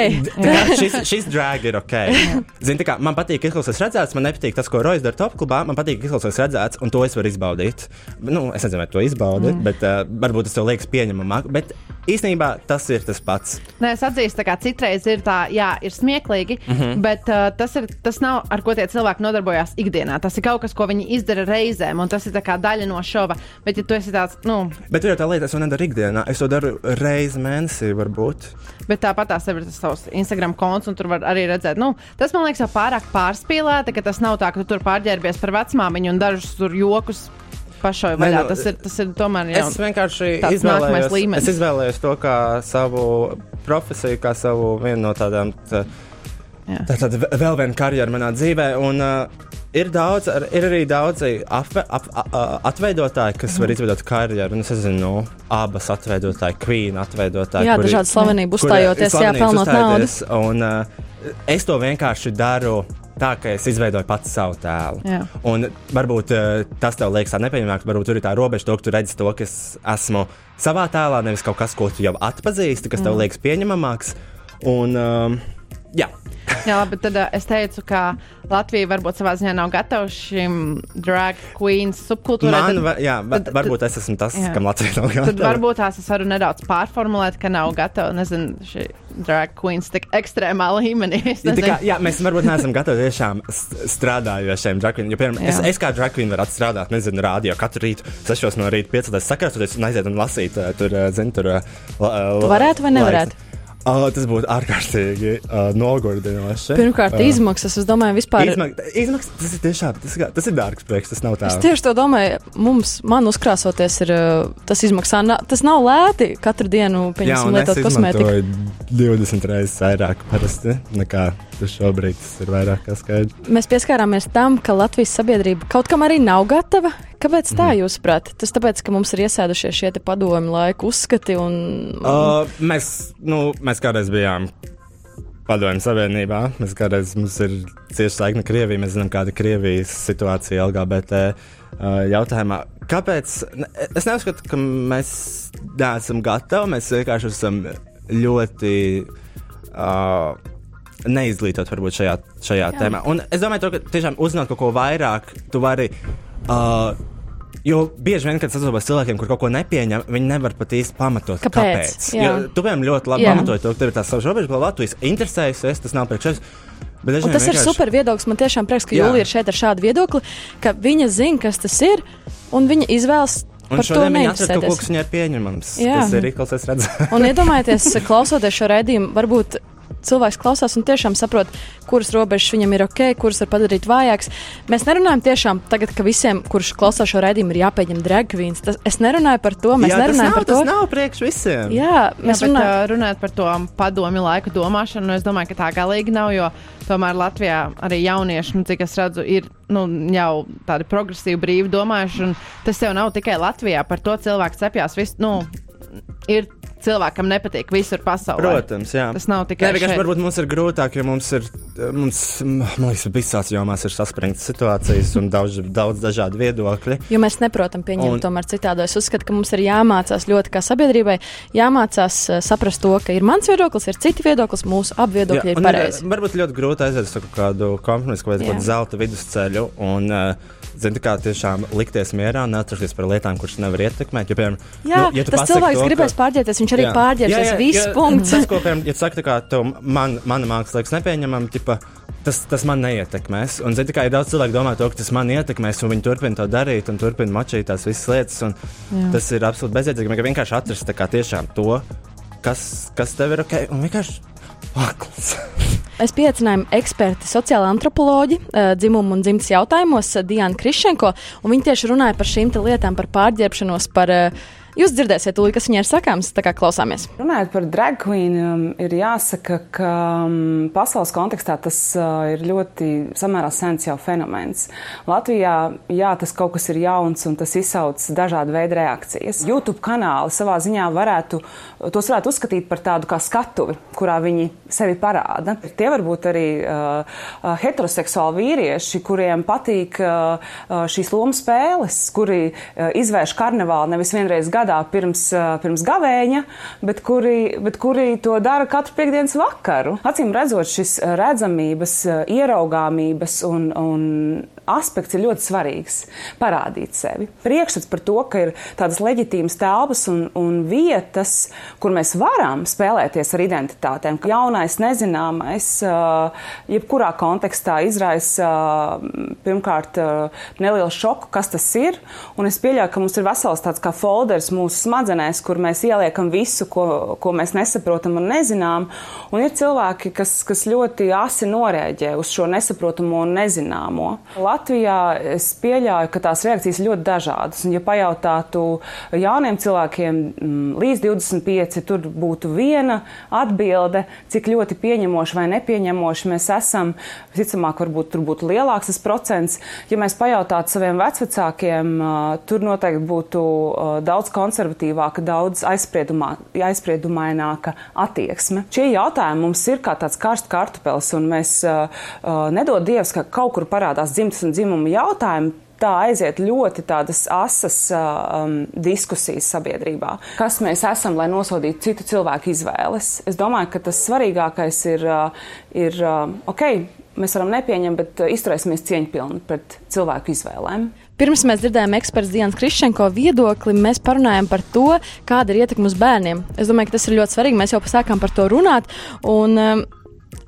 šis, šis drag ir ok. [laughs] Zini, kā man patīk, ka izklausās redzēts, man nepatīk tas, ko Rojas dara top klubā. Man patīk, ka izklausās redzēts, un to es varu izbaudīt. Nu, es nezinu, vai to izbaudi, mm. bet uh, varbūt tas tev liekas pieņemamāk. Bet īstenībā tas ir tas pats. Nē, es atzīstu, ka citreiz ir tā, jā, ir smieklīgi, mm -hmm. bet uh, tas, ir, tas nav ar ko tie cilvēki nodarbojas ikdienā. Tas ir kaut kas, ko viņi izdara reizēm, un tas ir daļa no šova. Bet, ja tu esi tāds, nu, Bet tur jau tā lieta, es to nedaru ikdienā. Es to daru reizi mēnesī, varbūt. bet tāpat tās ir tas savs Instagram konts, un tur var arī redzēt, nu, tas man liekas jau pārāk pārspīlēti, ka tas nav tā, ka tu tur pārģērbies par vecmāmiņu un dažus tur jokus pašai vaļā. nu, Tas ir, tas ir tomēr jau. Es vienkārši izvēlējos, līmenis. es izvēlējos to kā savu profesiju, kā savu vienu no tādām. Tā, tā tad vēl viena karjera manā dzīvē. Un, uh, ir, daudz, ir arī daudzi apve, ap, a, a, atveidotāji, kas var izveidot karjeru. Un Es nezinu, abas atveidotāji, Queen atveidotāji. Jā, kuri- dažādi slavenību uzstājoties, jā, pelnot naudu. Un, uh, es to vienkārši daru. Tā kā es izveidoju pats savu tēlu. Jā. Un varbūt uh, tas tev liekas nepieņemams, varbūt tur ir tā robeža, to, ka tu redzi to, ka es esmu savā tēlā, nevis kaut kas, ko tu jau atpazīsti, kas tev Mm. liekas pieņemamāks. Un, um, jā, Jā, labi, tad uh, es teicu, ka Latvija varbūt savā ziņā nav gatava šim drag queens subkultūrai. man, tad- va, jā, va, tad- varbūt es esmu tas, jā. kam Latvija nav Tad gatava. varbūt tās es varu nedaudz pārformulēt, ka nav gatava, nezinu, šī drag queens tik ekstrēmā līmenī. Es Ja, kā, jā, mēs varbūt neesam gatavi tiešām strādājošiem dragqueeniem. Piemēram, es, Jā. es kā dragqueen varu strādāt, nezinu, rādio katru rītu, 6 no rīta, 5 sakrāsoties un aiziet un lasīt, eh, tur, zini, tur. eh, la- Tu varētu vai nevarētu? laiks. Uh, tas būtu ārkārtīgi uh, nogurdinoši. Pirmkārt, Uh, izmaksas, es domāju, vispār. Izmak izmaksas, tas ir tiešām, tas ir, tas ir dārgs prieks, tas nav tā. Es tieši to domāju, mums, man uzkrāsoties, ir, tas izmaksā, na, tas nav lēti katru dienu, pieņemsim, lietot kosmētiku. izmantoju 20 reizes vairāk parasti nekā tas šobrīd tas ir vairāk kā skaidrs. Mēs pieskārāmies tam, ka Latvijas sabiedrība kaut kam arī nav gatava. Kāpēc tā, Mhm. jūsuprāt? Tas tāpēc, ka mums ir iesēdušies šie padomi laiku uzskati un. Uh, mēs, nu, mēs kādreiz bijām Padomju Savienībā. Mēs kādreiz mums ir cieši saikne Krievija. Mēs zinām, kāda ir Krievijas situācija LGBT uh, jautājumā. Kāpēc? Es neuzskatu, ka mēs neesam gatavi. Mēs vienkārši esam ļoti. Uh, Neizglītot, varbūt šajā, šajā Jā. tēmā. Un es domāju, to, ka tiešām uzzināt kaut ko vairāk, tu vari Uh, jo bieži vien, kad sastopos cilvēkiem, kur kaut ko nepieņem, viņi nevar pat īsti pamatot, Kāpēc? kāpēc. Jo tu piemēram ļoti labi pamatoji to, ka tev ir tā savs robežas, galvā, tu esi interesējies, tas nav priekš tevis. Bet tas ir vienkārši- super viedoklis. Man tiešām prieks, ka. Jūlija ir šeit ar šādu viedokli, ka viņa zina, kas tas ir, un viņa izvēlas Un šodien viņi atrada kaut ko, kas viņai ir pieņemams. Jā. Tas ir rīkals, es redzu. Un iedomājieties, [laughs] klausoties šo raidījumu, varbūt cilvēks klausās un tiešām saprot, kuras robežas viņam ir ok, kuras var padarīt vājākas. Mēs nerunājam tiešām tagad, ka visiem, kurš klausās šo raidījumu, ir jāpieņem drag queens. Tas, es nerunāju par to, mēs Jā, nerunājam nav, par to. Tas nav priekš visiem. Jā, Jā, mēs bet, runājam. uh, runājot par to padomi laiku domāšanu, nu, es domāju, ka tā galīgi nav, jo tomēr Latvijā arī jaunieši, nu, cik es redzu, ir nu, jau tādi progresīvi, brīvi domājuši. un Tas jau nav tikai Latvijā, par to cilvēks cepjās. Vis, nu, ir cilvēkam nepatīk visur pasaulē. Protams, jā. Tas nav tikai šeit. varbūt mums ir grūtāk, jo mums ir, mums, man liekas, visās jomās ir saspringtas situācijas un daudz, daudz dažādu viedokļu. Jo mēs neprotam pieņemt Un- tomēr citādi. Es uzskatu, ka mums ir jāmācās ļoti kā sabiedrībai, jāmācās uh, saprast to, ka ir mans viedoklis, ir citi viedoklis, mūsu abi viedokļi Jā, ir un pareizi. Varbūt ļoti grūti aiziet uz kādu kompromisu, vai kādu zelta vidusceļu. Un, uh, Zini, kā tiešām likties mierā neatrasties par lietām, kuras nevar ietekmēt. Jo, piemēram, Jā, nu, ja tas cilvēks to, ka- gribēs pārģērbties, viņš arī Jā. pārģērbsies. Jā, jā, Viss jo punkts. Tas, ko piemēram, ja tā kā tev man, mana māksla liekas nepieņemama, tipa, tas, tas man neietekmēs. Un, zini, kā ir daudz cilvēku, domā, to, ka tas man ietekmēs, un viņi turpina to darīt, un turpina mačīt tās visas lietas. Tas ir absolūti bezjēdzīgi. Vienkārši atrast kā tiešām to, kas, kas tev ir ok, un vienkārši pakls. Es pieaicināju eksperti, sociāla antropoloģi, eh, dzimumu un dzimtas jautājumos, eh, Diana Krišenko, un viņi tieši runāja par šīm lietām, par pārģērbšanos, par. eh, Jūs dzirdēsiet, tūlīt, kas viņai ir sakāms, tā kā klausāmies. Runājot par drag queen, um, ir jāsaka, ka um, pasaules kontekstā tas uh, ir ļoti samērā sens jau fenomens. Latvijā, jā, tas kaut kas ir jauns un tas izsauc dažādu veidu reakcijas. YouTube kanāli savā ziņā varētu, tos varētu uzskatīt par tādu kā skatuvi, kurā viņi sevi parāda. Tie var būt arī uh, uh, heteroseksuāli vīrieši, kuriem patīk uh, uh, šīs lomu spēles, kuri uh, izvērš karnevālu nevis vienreiz gadā pirms, uh, pirms gavēņa, bet kuri, bet kuri to dara katru piekdienas vakaru. Acīm redzot, šis redzamības, ieraugāmības un, un aspekts ir ļoti svarīgs. Parādīt sevi. Priekšstats par to, ka ir tādas leģitīmas telpas un, un vietas, kur mēs varam spēlēties ar identitātēm. Jaunais, nezināmais, jebkurā kontekstā izraisa pirmkārt nelielu šoku, kas tas ir. Un es pieļauju, ka mums ir vesels tāds kā folders mūsu smadzenēs, kur mēs ieliekam visu, ko, ko mēs nesaprotam un nezinām. Un ir cilvēki, kas, kas ļoti asi norēģē uz šo nesaprotamo un nezināmo. Latvijā es pieļauju, ka tās reakcijas ļoti dažādas. Un, ja pajautātu jauniem cilvēkiem mm, līdz 25, tur būtu viena atbilde, cik ļoti pieņemoši vai nepieņemoši mēs esam. Visticamāk, varbūt tur būtu lielāks tas procents. Ja mēs pajautātu saviem vecvecākiem, tur noteikti būtu daudz konservatīvāka, daudz aizspriedumaināka attieksme. Šie jautājumi mums ir kā tāds karsts kartupels, un mēs nedod Dievs, ka kaut kur parādās dzimtas un dzimuma jautājumi tā aiziet ļoti tādas asas um, diskusijas sabiedrībā. Kas mēs esam, lai nosodītu citu cilvēku izvēles? Es domāju, ka tas svarīgākais ir, ir ok, mēs varam nepieņemt, bet izturēsimies cieņpilni pret cilvēku izvēlēm. Pirms mēs dzirdējām eksperta Dienas Krišņenko viedokli, mēs parunājām par to, kāda ir ietekme uz bērniem. Es domāju, ka tas ir ļoti svarīgi. Mēs jau sākām par to runāt. Un, um,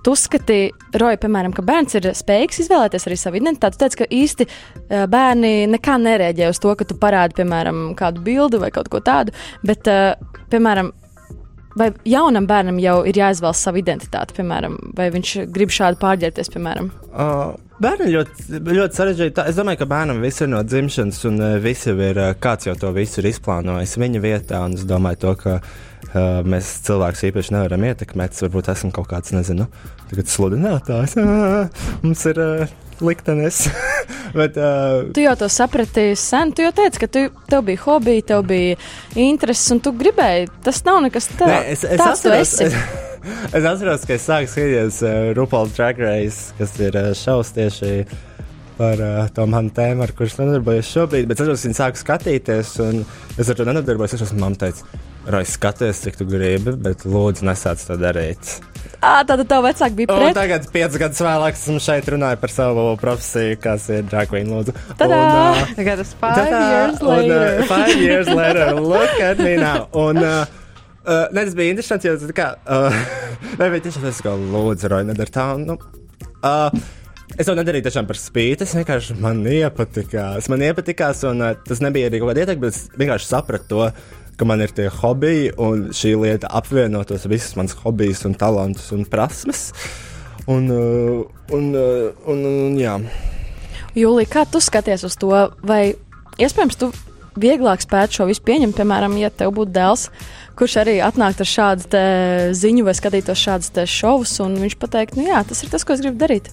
Tu uzskatīji, Roja, piemēram, ka bērns ir spējīgs izvēlēties arī savu identitāti. Tu teici, ka īsti uh, bērni nekā nereaģē uz to, ka tu parādi, piemēram, kādu bildi vai kaut ko tādu. Bet, uh, piemēram, vai jaunam bērnam jau ir jāizvēlas savu identitāti, piemēram, vai viņš grib šādi pārģērbties, piemēram? Uh, Bērni ļoti, ļoti sarežģīti. Es domāju, ka bērnam viss ir no dzimšanas, un uh, viss jau ir, kāds jau to visu ir izplānojis viņa vietā. Es domāju, to, ka uh, mēs cilvēkus īpaši nevaram ietekmēt. Varbūt esam kaut kāds, nezinu, sludinātājs. Mums ir uh, liktenis. [laughs] Bet, uh, tu jau to saprati sen. Tu jau teici, ka tu, tev bija hobija, tev bija intereses, un tu gribēji. Tas nav nekas tāds. Nē, es, es tāds atceros. Es, [laughs] es atceros, ka es sāku skatīties uh, RuPaul Drag Race, kas ir uh, šaus tieši par uh, to manu tēmu, ar kuras nodarbojos šobrīd. Bet es atceros, ka viņi sāku skatīties, un es ar to nenodarbojos. Es esmu mamma teicis, Rais, skaties, cik tu gribi, bet lūdzu, nesāc to darīt. À, tātad tev vecāki bija pret. Un tagad, piecus gadus vēlāk, esmu šeit runāju par savu profesiju, kas ir drag queen, lūdzu. Tadā! Un, uh, tagad tas five tadā, years later. Un, uh, five years [laughs] later, look at me now. Un, uh, Uh, ne, tas bija interesanti, jo tā kā. Uh, [laughs] nē, bet tiešām es kā lūdzu, Roja, nedara tā. Nu, uh, Es to nedarīju tiešām par spīti. Es vienkārši man iepatikās. Man iepatikās, un uh, tas nebija arī kaut kāda ietekme, bet es vienkārši sapratu to, ka man ir tie hobiji, un šī lieta apvienotos visas manas hobijas, un talantus un prasmes. Un, uh, un, uh, un, un, jā. Jūlija, kā tu skaties uz to? Vai iespējams tu vieglāk spētu šo visu pieņemt, piemēram, ja tev būtu dēls? Kurš arī atnāktu ar šādu ziņu vai skatītos šādus šovus, un viņš pateikt, nu jā, tas ir tas, ko es gribu darīt.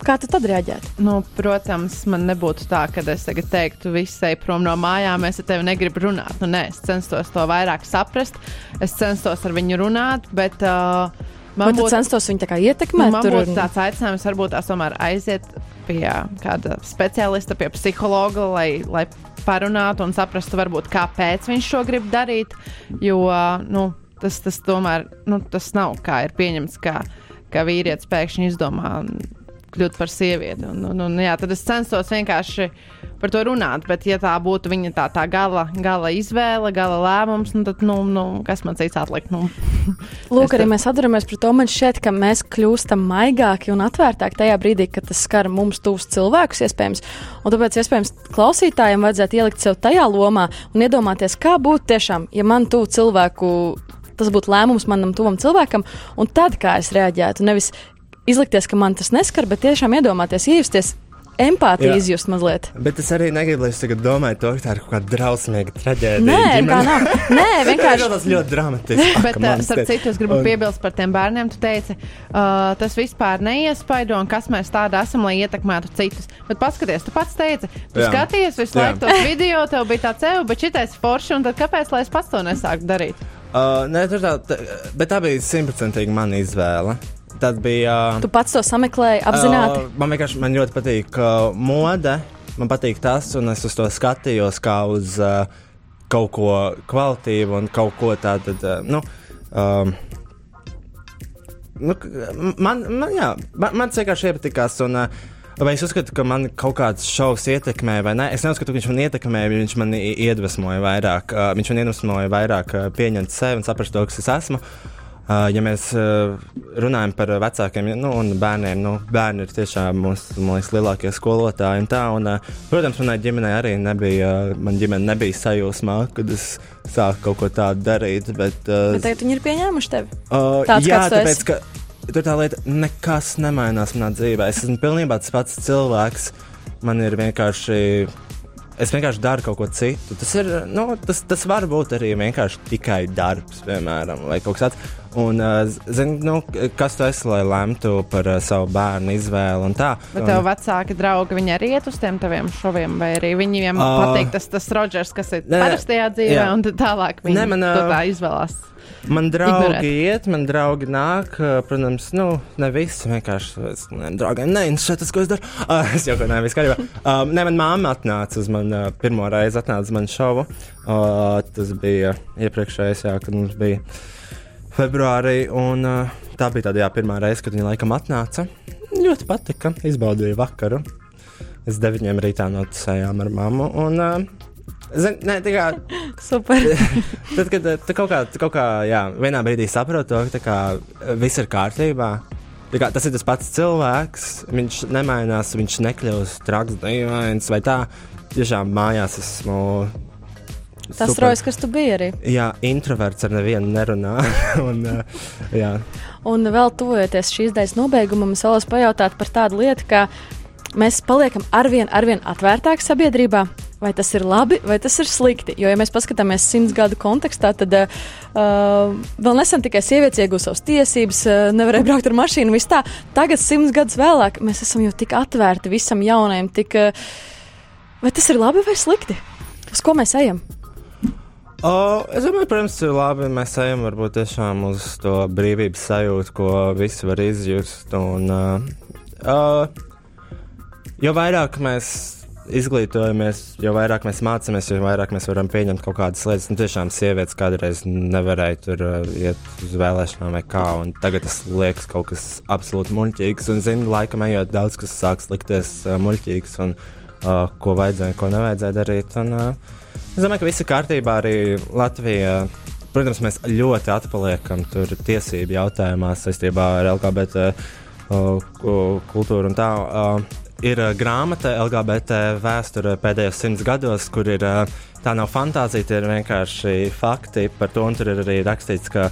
Kā tu tad reaģētu? Nu, protams, man nebūtu tā, ka es tagad teiktu, visai prom no mājām, es ar tevi negribu runāt. Nu, nē, es censtos to vairāk saprast, es censtos ar viņu runāt, bet. Uh, Man būtu censtos viņu ietekmēt. Man būtu tāds aicinājums, varbūt tās tomēr aiziet pie kāda speciālista, pie psihologa, lai, lai parunātu un saprastu, varbūt, kāpēc viņš šo grib darīt. Jo nu, tas, tas tomēr nu, tas nav kā ir pieņemts, ka, ka vīrietis pēkšņi izdomā kļūt par sievieti. Un, un, un, jā, tad es censtos vienkārši par to runāt. Bet, ja tā būtu viņa tā, tā gala, gala izvēle, gala lēmums, nu, tad, nu, nu, kas man cits atlikt? Nu, [laughs] Lūk, arī mēs atdaramies par to. Man šķiet, ka mēs kļūstam maigāki un atvērtāki tajā brīdī, kad tas skar mums tuvus cilvēkus, iespējams. Un tāpēc, iespējams, klausītājiem vajadzētu ielikt sev tajā lomā un iedomāties, kā būtu tiešām, ja man tuvu cilvēku tas būtu lēmums manam tuvam cilvēkam, un tad kā es reaģētu. Nevis izlikties, ka man tas neskar, bet tiešām iedomāties, iejusties empātiju izjust mazliet. Bet es arī negribu, lai es tagad domāju, to, ka tā ir kaut kāda drausmīga traģēdija. Nē, tā nav. Nē, [laughs] vienkārši tas ļoti dramatiski. Bet, uh, starp citu, es gribu un... piebilst par tiem bērniem. Tu teici, uh, tas vispār neiespaido, un kas mēs tādi esam, lai ietekmētu citus. Bet paskaties, tu pats teici, tu Jā. skaties visu laiku tos video, tev bija tāds evo, bet šitais forši, un tad kāpēc, lai es pats to nesāku darīt? Uh, nē, tā, tā, bet tā bija simtprocentīgi mana izvēle. Tad bija. Tu pats to sameklēji apzināti? Uh, man vienkārši man ļoti patīk uh, mode. Man patīk tas, un es uz to skatījos kā uz uh, kaut ko kvalitīvu un kaut ko tādu. Uh, nu, um, nu, man, man, jā, man, man vienkārši iepatikās. Un, uh, Vai es uzskatu, ka man kaut kāds šovs ietekmē, vai nē? Es neuzskatu, ka viņš man ietekmē, viņš man iedvesmoja vairāk. Uh, viņš man iedvesmoja vairāk uh, pieņemt sevi un saprast to, kas es esmu. Uh, Ja mēs runājam par vecākiem nu, un bērniem, nu, bērni ir tiešām mūsu liekas, lielākie skolotāji. Un tā, un, protams, manai ģimenei arī nebija, man ģimene nebija sajūsmā, kad es sāku kaut ko tādu darīt. Bet, bet tagad viņi ir pieņēmuši tevi? Uh, Tāds, jā, tāpēc, ka tur tā lieta nekas nemainās manā dzīvē. Es esmu pilnībā tas pats cilvēks. man ir vienkārši. Es vienkārši daru kaut ko citu. Tas, ir, nu, tas, tas var būt arī vienkārši tikai darbs, piemēram, vai kaut kas tāds. Un, uh, zin, nu, kas tu esi, lai lemtu par uh, savu bērnu izvēli un tā. Bet tev vecāki draugi, viņi arī iet uz tiem taviem šoviem, vai arī viņiem Ā. patīk tas, tas Rodžers, kas ir Nē, parastajā dzīvē, jā. un tālāk viņi Nē, man, to tā izvēlās. Man draugi iet, man draugi nāk. uh, Protams, nu, ne visi vienkārši. Ne, draugiem neinteresē tas, ko es daru. Uh, [laughs] es jau kādā veidā kārībā. Um, ne, man māma atnāca uz mani uh, pirmo reizi, atnāca uz mani šovu. Uh, tas bija iepriekšējais, jā, kad mums bija februārī. Un, uh, tā bija tāda jā, pirmā reize, kad viņa laikam atnāca. Ļoti patika, izbaudīja vakaru. Es deviņiem rītā noticējām ar mammu. Un, uh, Zin, nē, tā kā [laughs] Super. [laughs] Tad, kad eh, tu kaut kā, tu kaut kā jā, vienā brīdī saproti, to, ka eh, viss ir kārtībā. Kā, tas ir tas pats cilvēks. Viņš nemainās, viņš nekļūst traks, dīvains vai tā. Tiešām mājās esmu. Tas rojas, kas tu biji arī. Jā, introverts ar nevienu nerunā. [laughs] un, uh, jā. Un vēl tuvojoties šīs daļas nobeigumam, es vēlos pajautāt par tādu lietu, ka mēs paliekam arvien, arvien atvērtāki sabiedrībā. Vai tas ir labi, vai tas ir slikti? Jo, ja mēs paskatāmies simts gadu kontekstā, tad uh, vēl nesen tikai sievietes iegūst savas tiesības, uh, nevarēja braukt ar mašīnu, viss tā. Tagad, simts gadus vēlāk, mēs esam jau tik atvērti visam jaunajam, tik. Uh, vai tas ir labi vai slikti? Uz ko mēs ejam? O, es domāju, protams, ir labi. Mēs ejam varbūt tiešām uz to brīvības sajūtu, ko visi var izjust. Un, uh, uh, jo vairāk mēs izglītojamies, jo vairāk mēs mācāmies, jo vairāk mēs varam pieņemt kaut kādas lietas. Nu, tiešām sievietes kādreiz nevarēja tur uh, iet uz vēlēšanām vai kā. un Tagad tas liekas kaut kas absolūti muļķīgs. Un, zinu, laikam ejot daudz kas sāks likties uh, muļķīgs. Un, uh, ko vajadzēja, ko nevajadzēja darīt. Un, uh, es domāju, ka viss ir kārtībā arī Latvijā. Protams, mēs ļoti atpaliekam tur tiesību jautājumā saistībā ar LGBT uh, ku- kultūru un tā. Uh, ir uh, grāmata LGBT vēsture pēdējos simts gados, kur ir uh, tā nav fantāzija, tie ir vienkārši fakti par to. Tur ir arī rakstīts, ka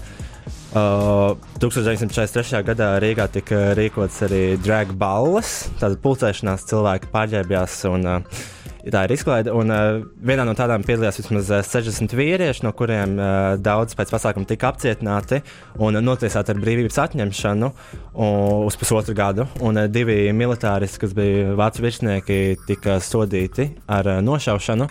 Uh, 1943. gadā Rīgā tika rīkots arī drag balles, tāda pulcēšanās cilvēki pārģērbjās un uh, tā ir izklaide. Un uh, vienā no tādām piedalījās vismaz uh, 60 vīrieši, no kuriem uh, daudz pēc pasākuma tika apcietināti un uh, notiesāti ar brīvības atņemšanu uh, uz pusotru gadu. Un uh, divi militāristi, kas bija vācu virsnieki, tika sodīti ar uh, nošaušanu.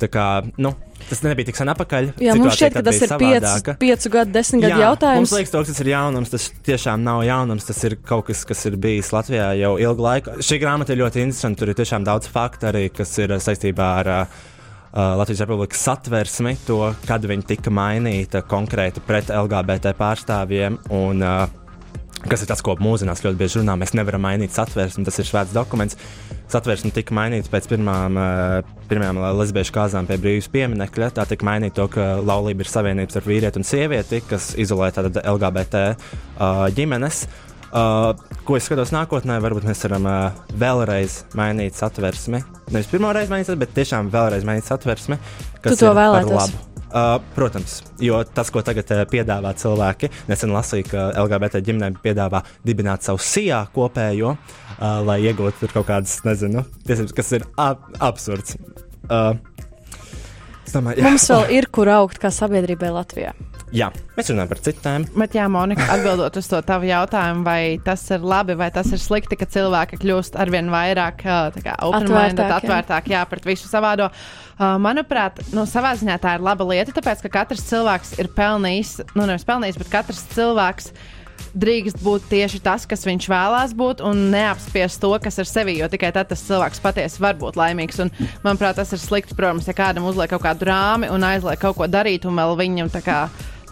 Tā kā, nu, tas nebija tik sen atpakaļ. Jā, mums Situācija šķiet, ka tas ir piecu, savādāka. piecu gadu, desmit gadu Jā, jautājums. Mums liekas, to, tas ir jaunums. Tas tiešām nav jaunums. Tas ir kaut kas, kas ir bijis Latvijā jau ilgu laiku. Šī grāmata ir ļoti interesanta. Tur ir tiešām daudz faktu arī, kas ir uh, saistībā ar uh, uh, Latvijas Republikas satversmi, to, kad viņi tika mainīta konkrēti pret LGBT pārstāvjiem. Un, uh, Kas ir tas, ko mūsdienās ļoti bieži runā? Mēs nevaram mainīt satversmi, tas ir svēts dokuments. Satversme tika mainīta pēc pirmām, uh, pirmajām lesbiešu kāzām pie brīvības pieminiekļa. Tā tika mainīta to, ka laulība ir savienības ar vīrieti un sievieti, kas izolē tātad LGBT uh, ģimenes. Uh, ko es skatos nākotnē, varbūt mēs varam uh, vēlreiz mainīt satversmi. Nevis pirmo reizi mainīt, bet tiešām vēlreiz mainīt satversmi. kas Tu to vēlētos? Uh, protams, jo tas, ko tagad uh, piedāvā cilvēki, nesen lasīju, ka LGBT ģimenēm piedāvā dibināt savu sijā kopējo, uh, lai iegūtu kaut kādas, nezinu, tiesības, kas ir ab absurds. Uh, domāju, jā, Mums vēl ir kur augt kā sabiedrībai Latvijā. jā, mēs runājam par citām. Bet, jā, Monika, atbildot uz to tavu jautājumu, vai tas ir labi vai tas ir slikti, ka cilvēki kļūst arvien vairāk ā, tā kā open-minded, Atvērtāki, jā. atvērtāk, jā, pret visu savādo. Uh, manuprāt, nu, savā ziņā tā ir laba lieta, tāpēc, ka katrs cilvēks ir pelnījis, nu, nevis pelnījis, bet katrs cilvēks drīkst būt tieši tas, kas viņš vēlās būt, un neapspiest to, kas ir sevi. Jo tikai tad tas cilvēks patiesi var būt laimīgs. Un, manuprāt, tas ir slikti, protams, ja kādam uzliek kaut kādu rāmi un aizliek kaut ko darīt, un vēl viņam tā kā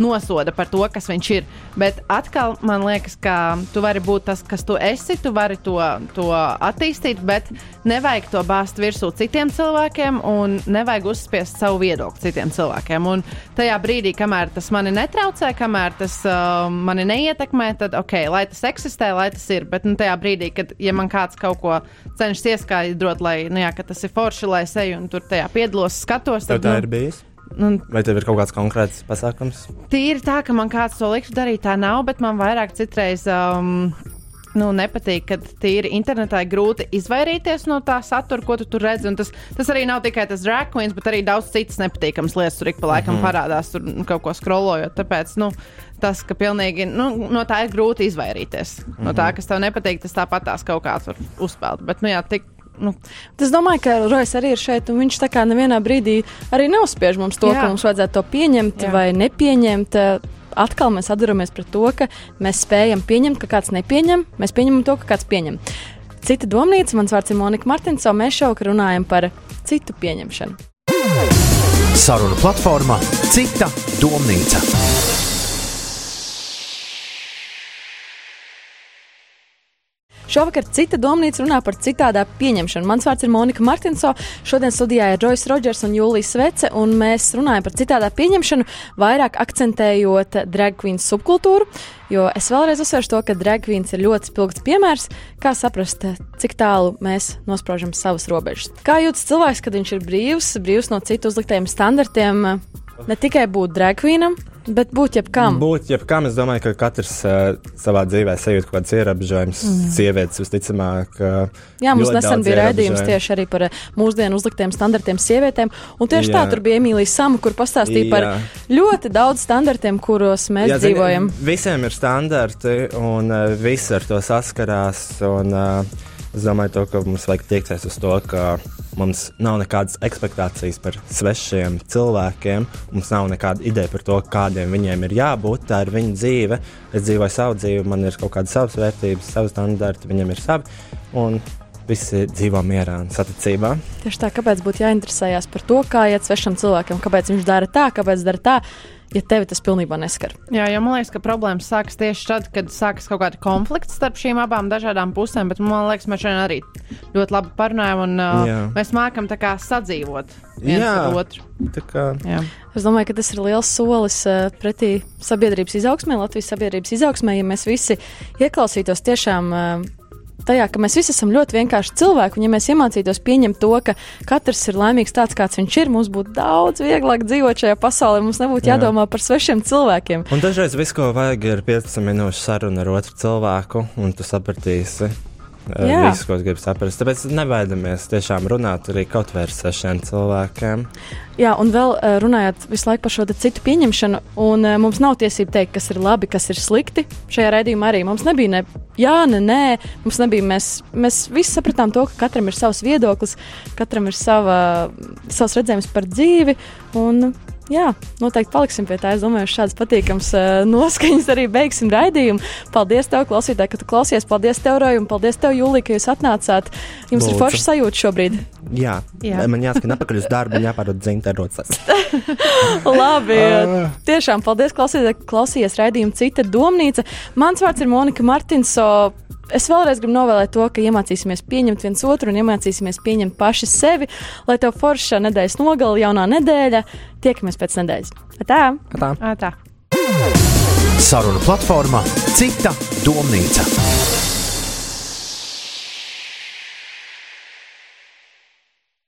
nosoda par to, kas viņš ir. Bet atkal man liekas, ka tu vari būt tas, kas tu esi, tu vari to, to attīstīt, bet nevajag to bāzt virsū citiem cilvēkiem un nevajag uzspiest savu viedokli citiem cilvēkiem. Un tajā brīdī, kamēr tas mani netraucē, kamēr tas uh, mani neietekmē, tad ok, lai tas eksistē, lai tas ir. Bet nu, tajā brīdī, kad ja man kāds kaut ko cenšas ieskaidrot, lai nu, jā, tas ir forši, lai es eju un tur tajā piedalos, skatos, tad tā nu, ir bijis? Nu, Vai tev ir kaut kāds konkrēts pasākums? Tīri tā, ka man kāds to liktu darīt, tā nav, bet man vairāk citreiz. Um, nu, nepatīk, kad tīri internetā ir grūti izvairīties no tā satura, ko tu tur redzi. Un tas, tas arī nav tikai tas drag queens, bet arī daudz citas nepatīkamas lietas tur ik pa laikam mm -hmm. parādās, tur kaut ko skrolojot. Tāpēc, nu, tas, ka pilnīgi nu, no tā ir grūti izvairīties. Mm -hmm. No tā, kas tev nepatīk, tas tāpat tās kaut kāds var uzspēlēt. Bet, nu, jā, tik, Nu, es domāju, ka Rojas arī ir šeit, un viņš tā kā nevienā brīdī arī neuzspiež mums to, Jā. ka mums vajadzētu to pieņemt Jā. vai nepieņemt atkal mēs atduramies pret to, ka mēs spējam pieņemt, ka kāds nepieņem, mēs pieņemam to, ka kāds pieņem. Cita domnīca, mans vārds ir Monika Martins, un mēs šovakar runājam par citu pieņemšanu. Saruna platformā Cita domnīca. Šovakar cita domnīca runā par citādā pieņemšanu. Mans vārds ir Monika Martinso. Šodien studijā ir Joyce Rodžers un Jūlija Svece, un mēs runājam par citādā pieņemšanu, vairāk akcentējot drag queen subkultūru. Jo es vēlreiz uzsveršu to, ka drag queens ir ļoti spilgts piemērs, kā saprast, cik tālu mēs nospraužam savas robežas. Kā jūtas cilvēks, kad viņš ir brīvs, brīvs no citu uzliktiem standartiem, ne tikai būt queenam, Bet būt jebkam. Būt jebkam, es domāju, ka katrs uh, savā dzīvē sajūt kaut kādas ierobežojumus. Mm. Sievietes visticamāk. Uh, Jā, mums nesen bija raidījums tieši arī par mūsdienu uzliktiem standartiem sievietēm. Un tieši Jā. tā, tur bija Emīlija Sama, kur pastāstīja Jā. par ļoti daudz standartiem, kuros mēs Jā, dzīvojam. Zin, visiem ir standarti, un uh, visi ar to saskarās. Un, uh, es domāju, to, ka mums vajag tiekties uz to, ka Mums nav nekādas expectācijas par svešiem cilvēkiem. Mums nav nekāda ideja par to, kādiem viņiem ir jābūt. Tā ir viņa dzīve. Es dzīvoju savu dzīvi, man ir kaut kādas savas vērtības, savas standarti, viņam ir savi. Un visi dzīvo mierā un saticībā. Tieši tā, kāpēc būtu jāinteresējas par to, kā iet svešam cilvēkam, kāpēc viņš dara tā, kāpēc dara tā ja tevi tas pilnībā neskar. Jā, jo man liekas, ka problēmas sākas tieši tad, kad sākas kaut kāda konflikta starp šīm abām dažādām pusēm. Bet man liekas, mēs šodien arī ļoti labi parunājam un uh, Jā. mēs mākam tā kā sadzīvot viens Jā, ar otru. Es domāju, ka tas ir liels solis uh, pretī sabiedrības izaugsmē, Latvijas sabiedrības izaugsmē, ja mēs visi ieklausītos tiešām. Uh, tajā, ka mēs visi esam ļoti vienkārši cilvēki, un ja mēs iemācītos pieņemt to, ka katrs ir laimīgs tāds, kāds viņš ir, mums būtu daudz vieglāk dzīvot šajā pasaulē, mums nebūtu Jā. jādomā par svešiem cilvēkiem. Un dažreiz viss, ko vajag, ir 15 minūšu saruna ar otru cilvēku, un tu sapratīsi. Jā. Visu, ko es gribu saprast. Tāpēc nebaidamies tiešām runāt arī kaut vai ar sešiem cilvēkiem. Jā, un vēl runājot visu laiku par šo citu pieņemšanu, un mums nav tiesība teikt, kas ir labi, kas ir slikti. Šajā raidījumā arī mums nebija ne jā, ne nē, mums nebija. Mēs, mēs visi sapratām to, ka katram ir savs viedoklis, katram ir sava, savs redzējums par dzīvi. Un, Jā, noteikti paliksim pie tā. Es domāju, ka šādas patīkamas uh, noskaņas arī beigsim raidījumu. Paldies, tev, klausītāji, ka tu klausies. Paldies, tev, Roja, un paldies, tev, Jūlija, ka jūs atnācāt. Jums Lūdzu. ir forša sajūta šobrīd. Jā, Jā. man jāskan atpakaļ uz darbu, jāpārod dzinterots. [laughs] Labi, uh. tiešām paldies, klausītāji, klausījies raidījumu cita domnīca. Mans vārds ir Monika Martinso es vēlreiz gribu novēlēt to, ka iemācīsimies pieņemt viens otru un iemācīsimies pieņemt paši sevi, lai tev forša nedēļas nogala, jaunā nedēļa. Tiekamies pēc nedēļas. Tā! Tā! tā. Saruna platformā Cita domnīca.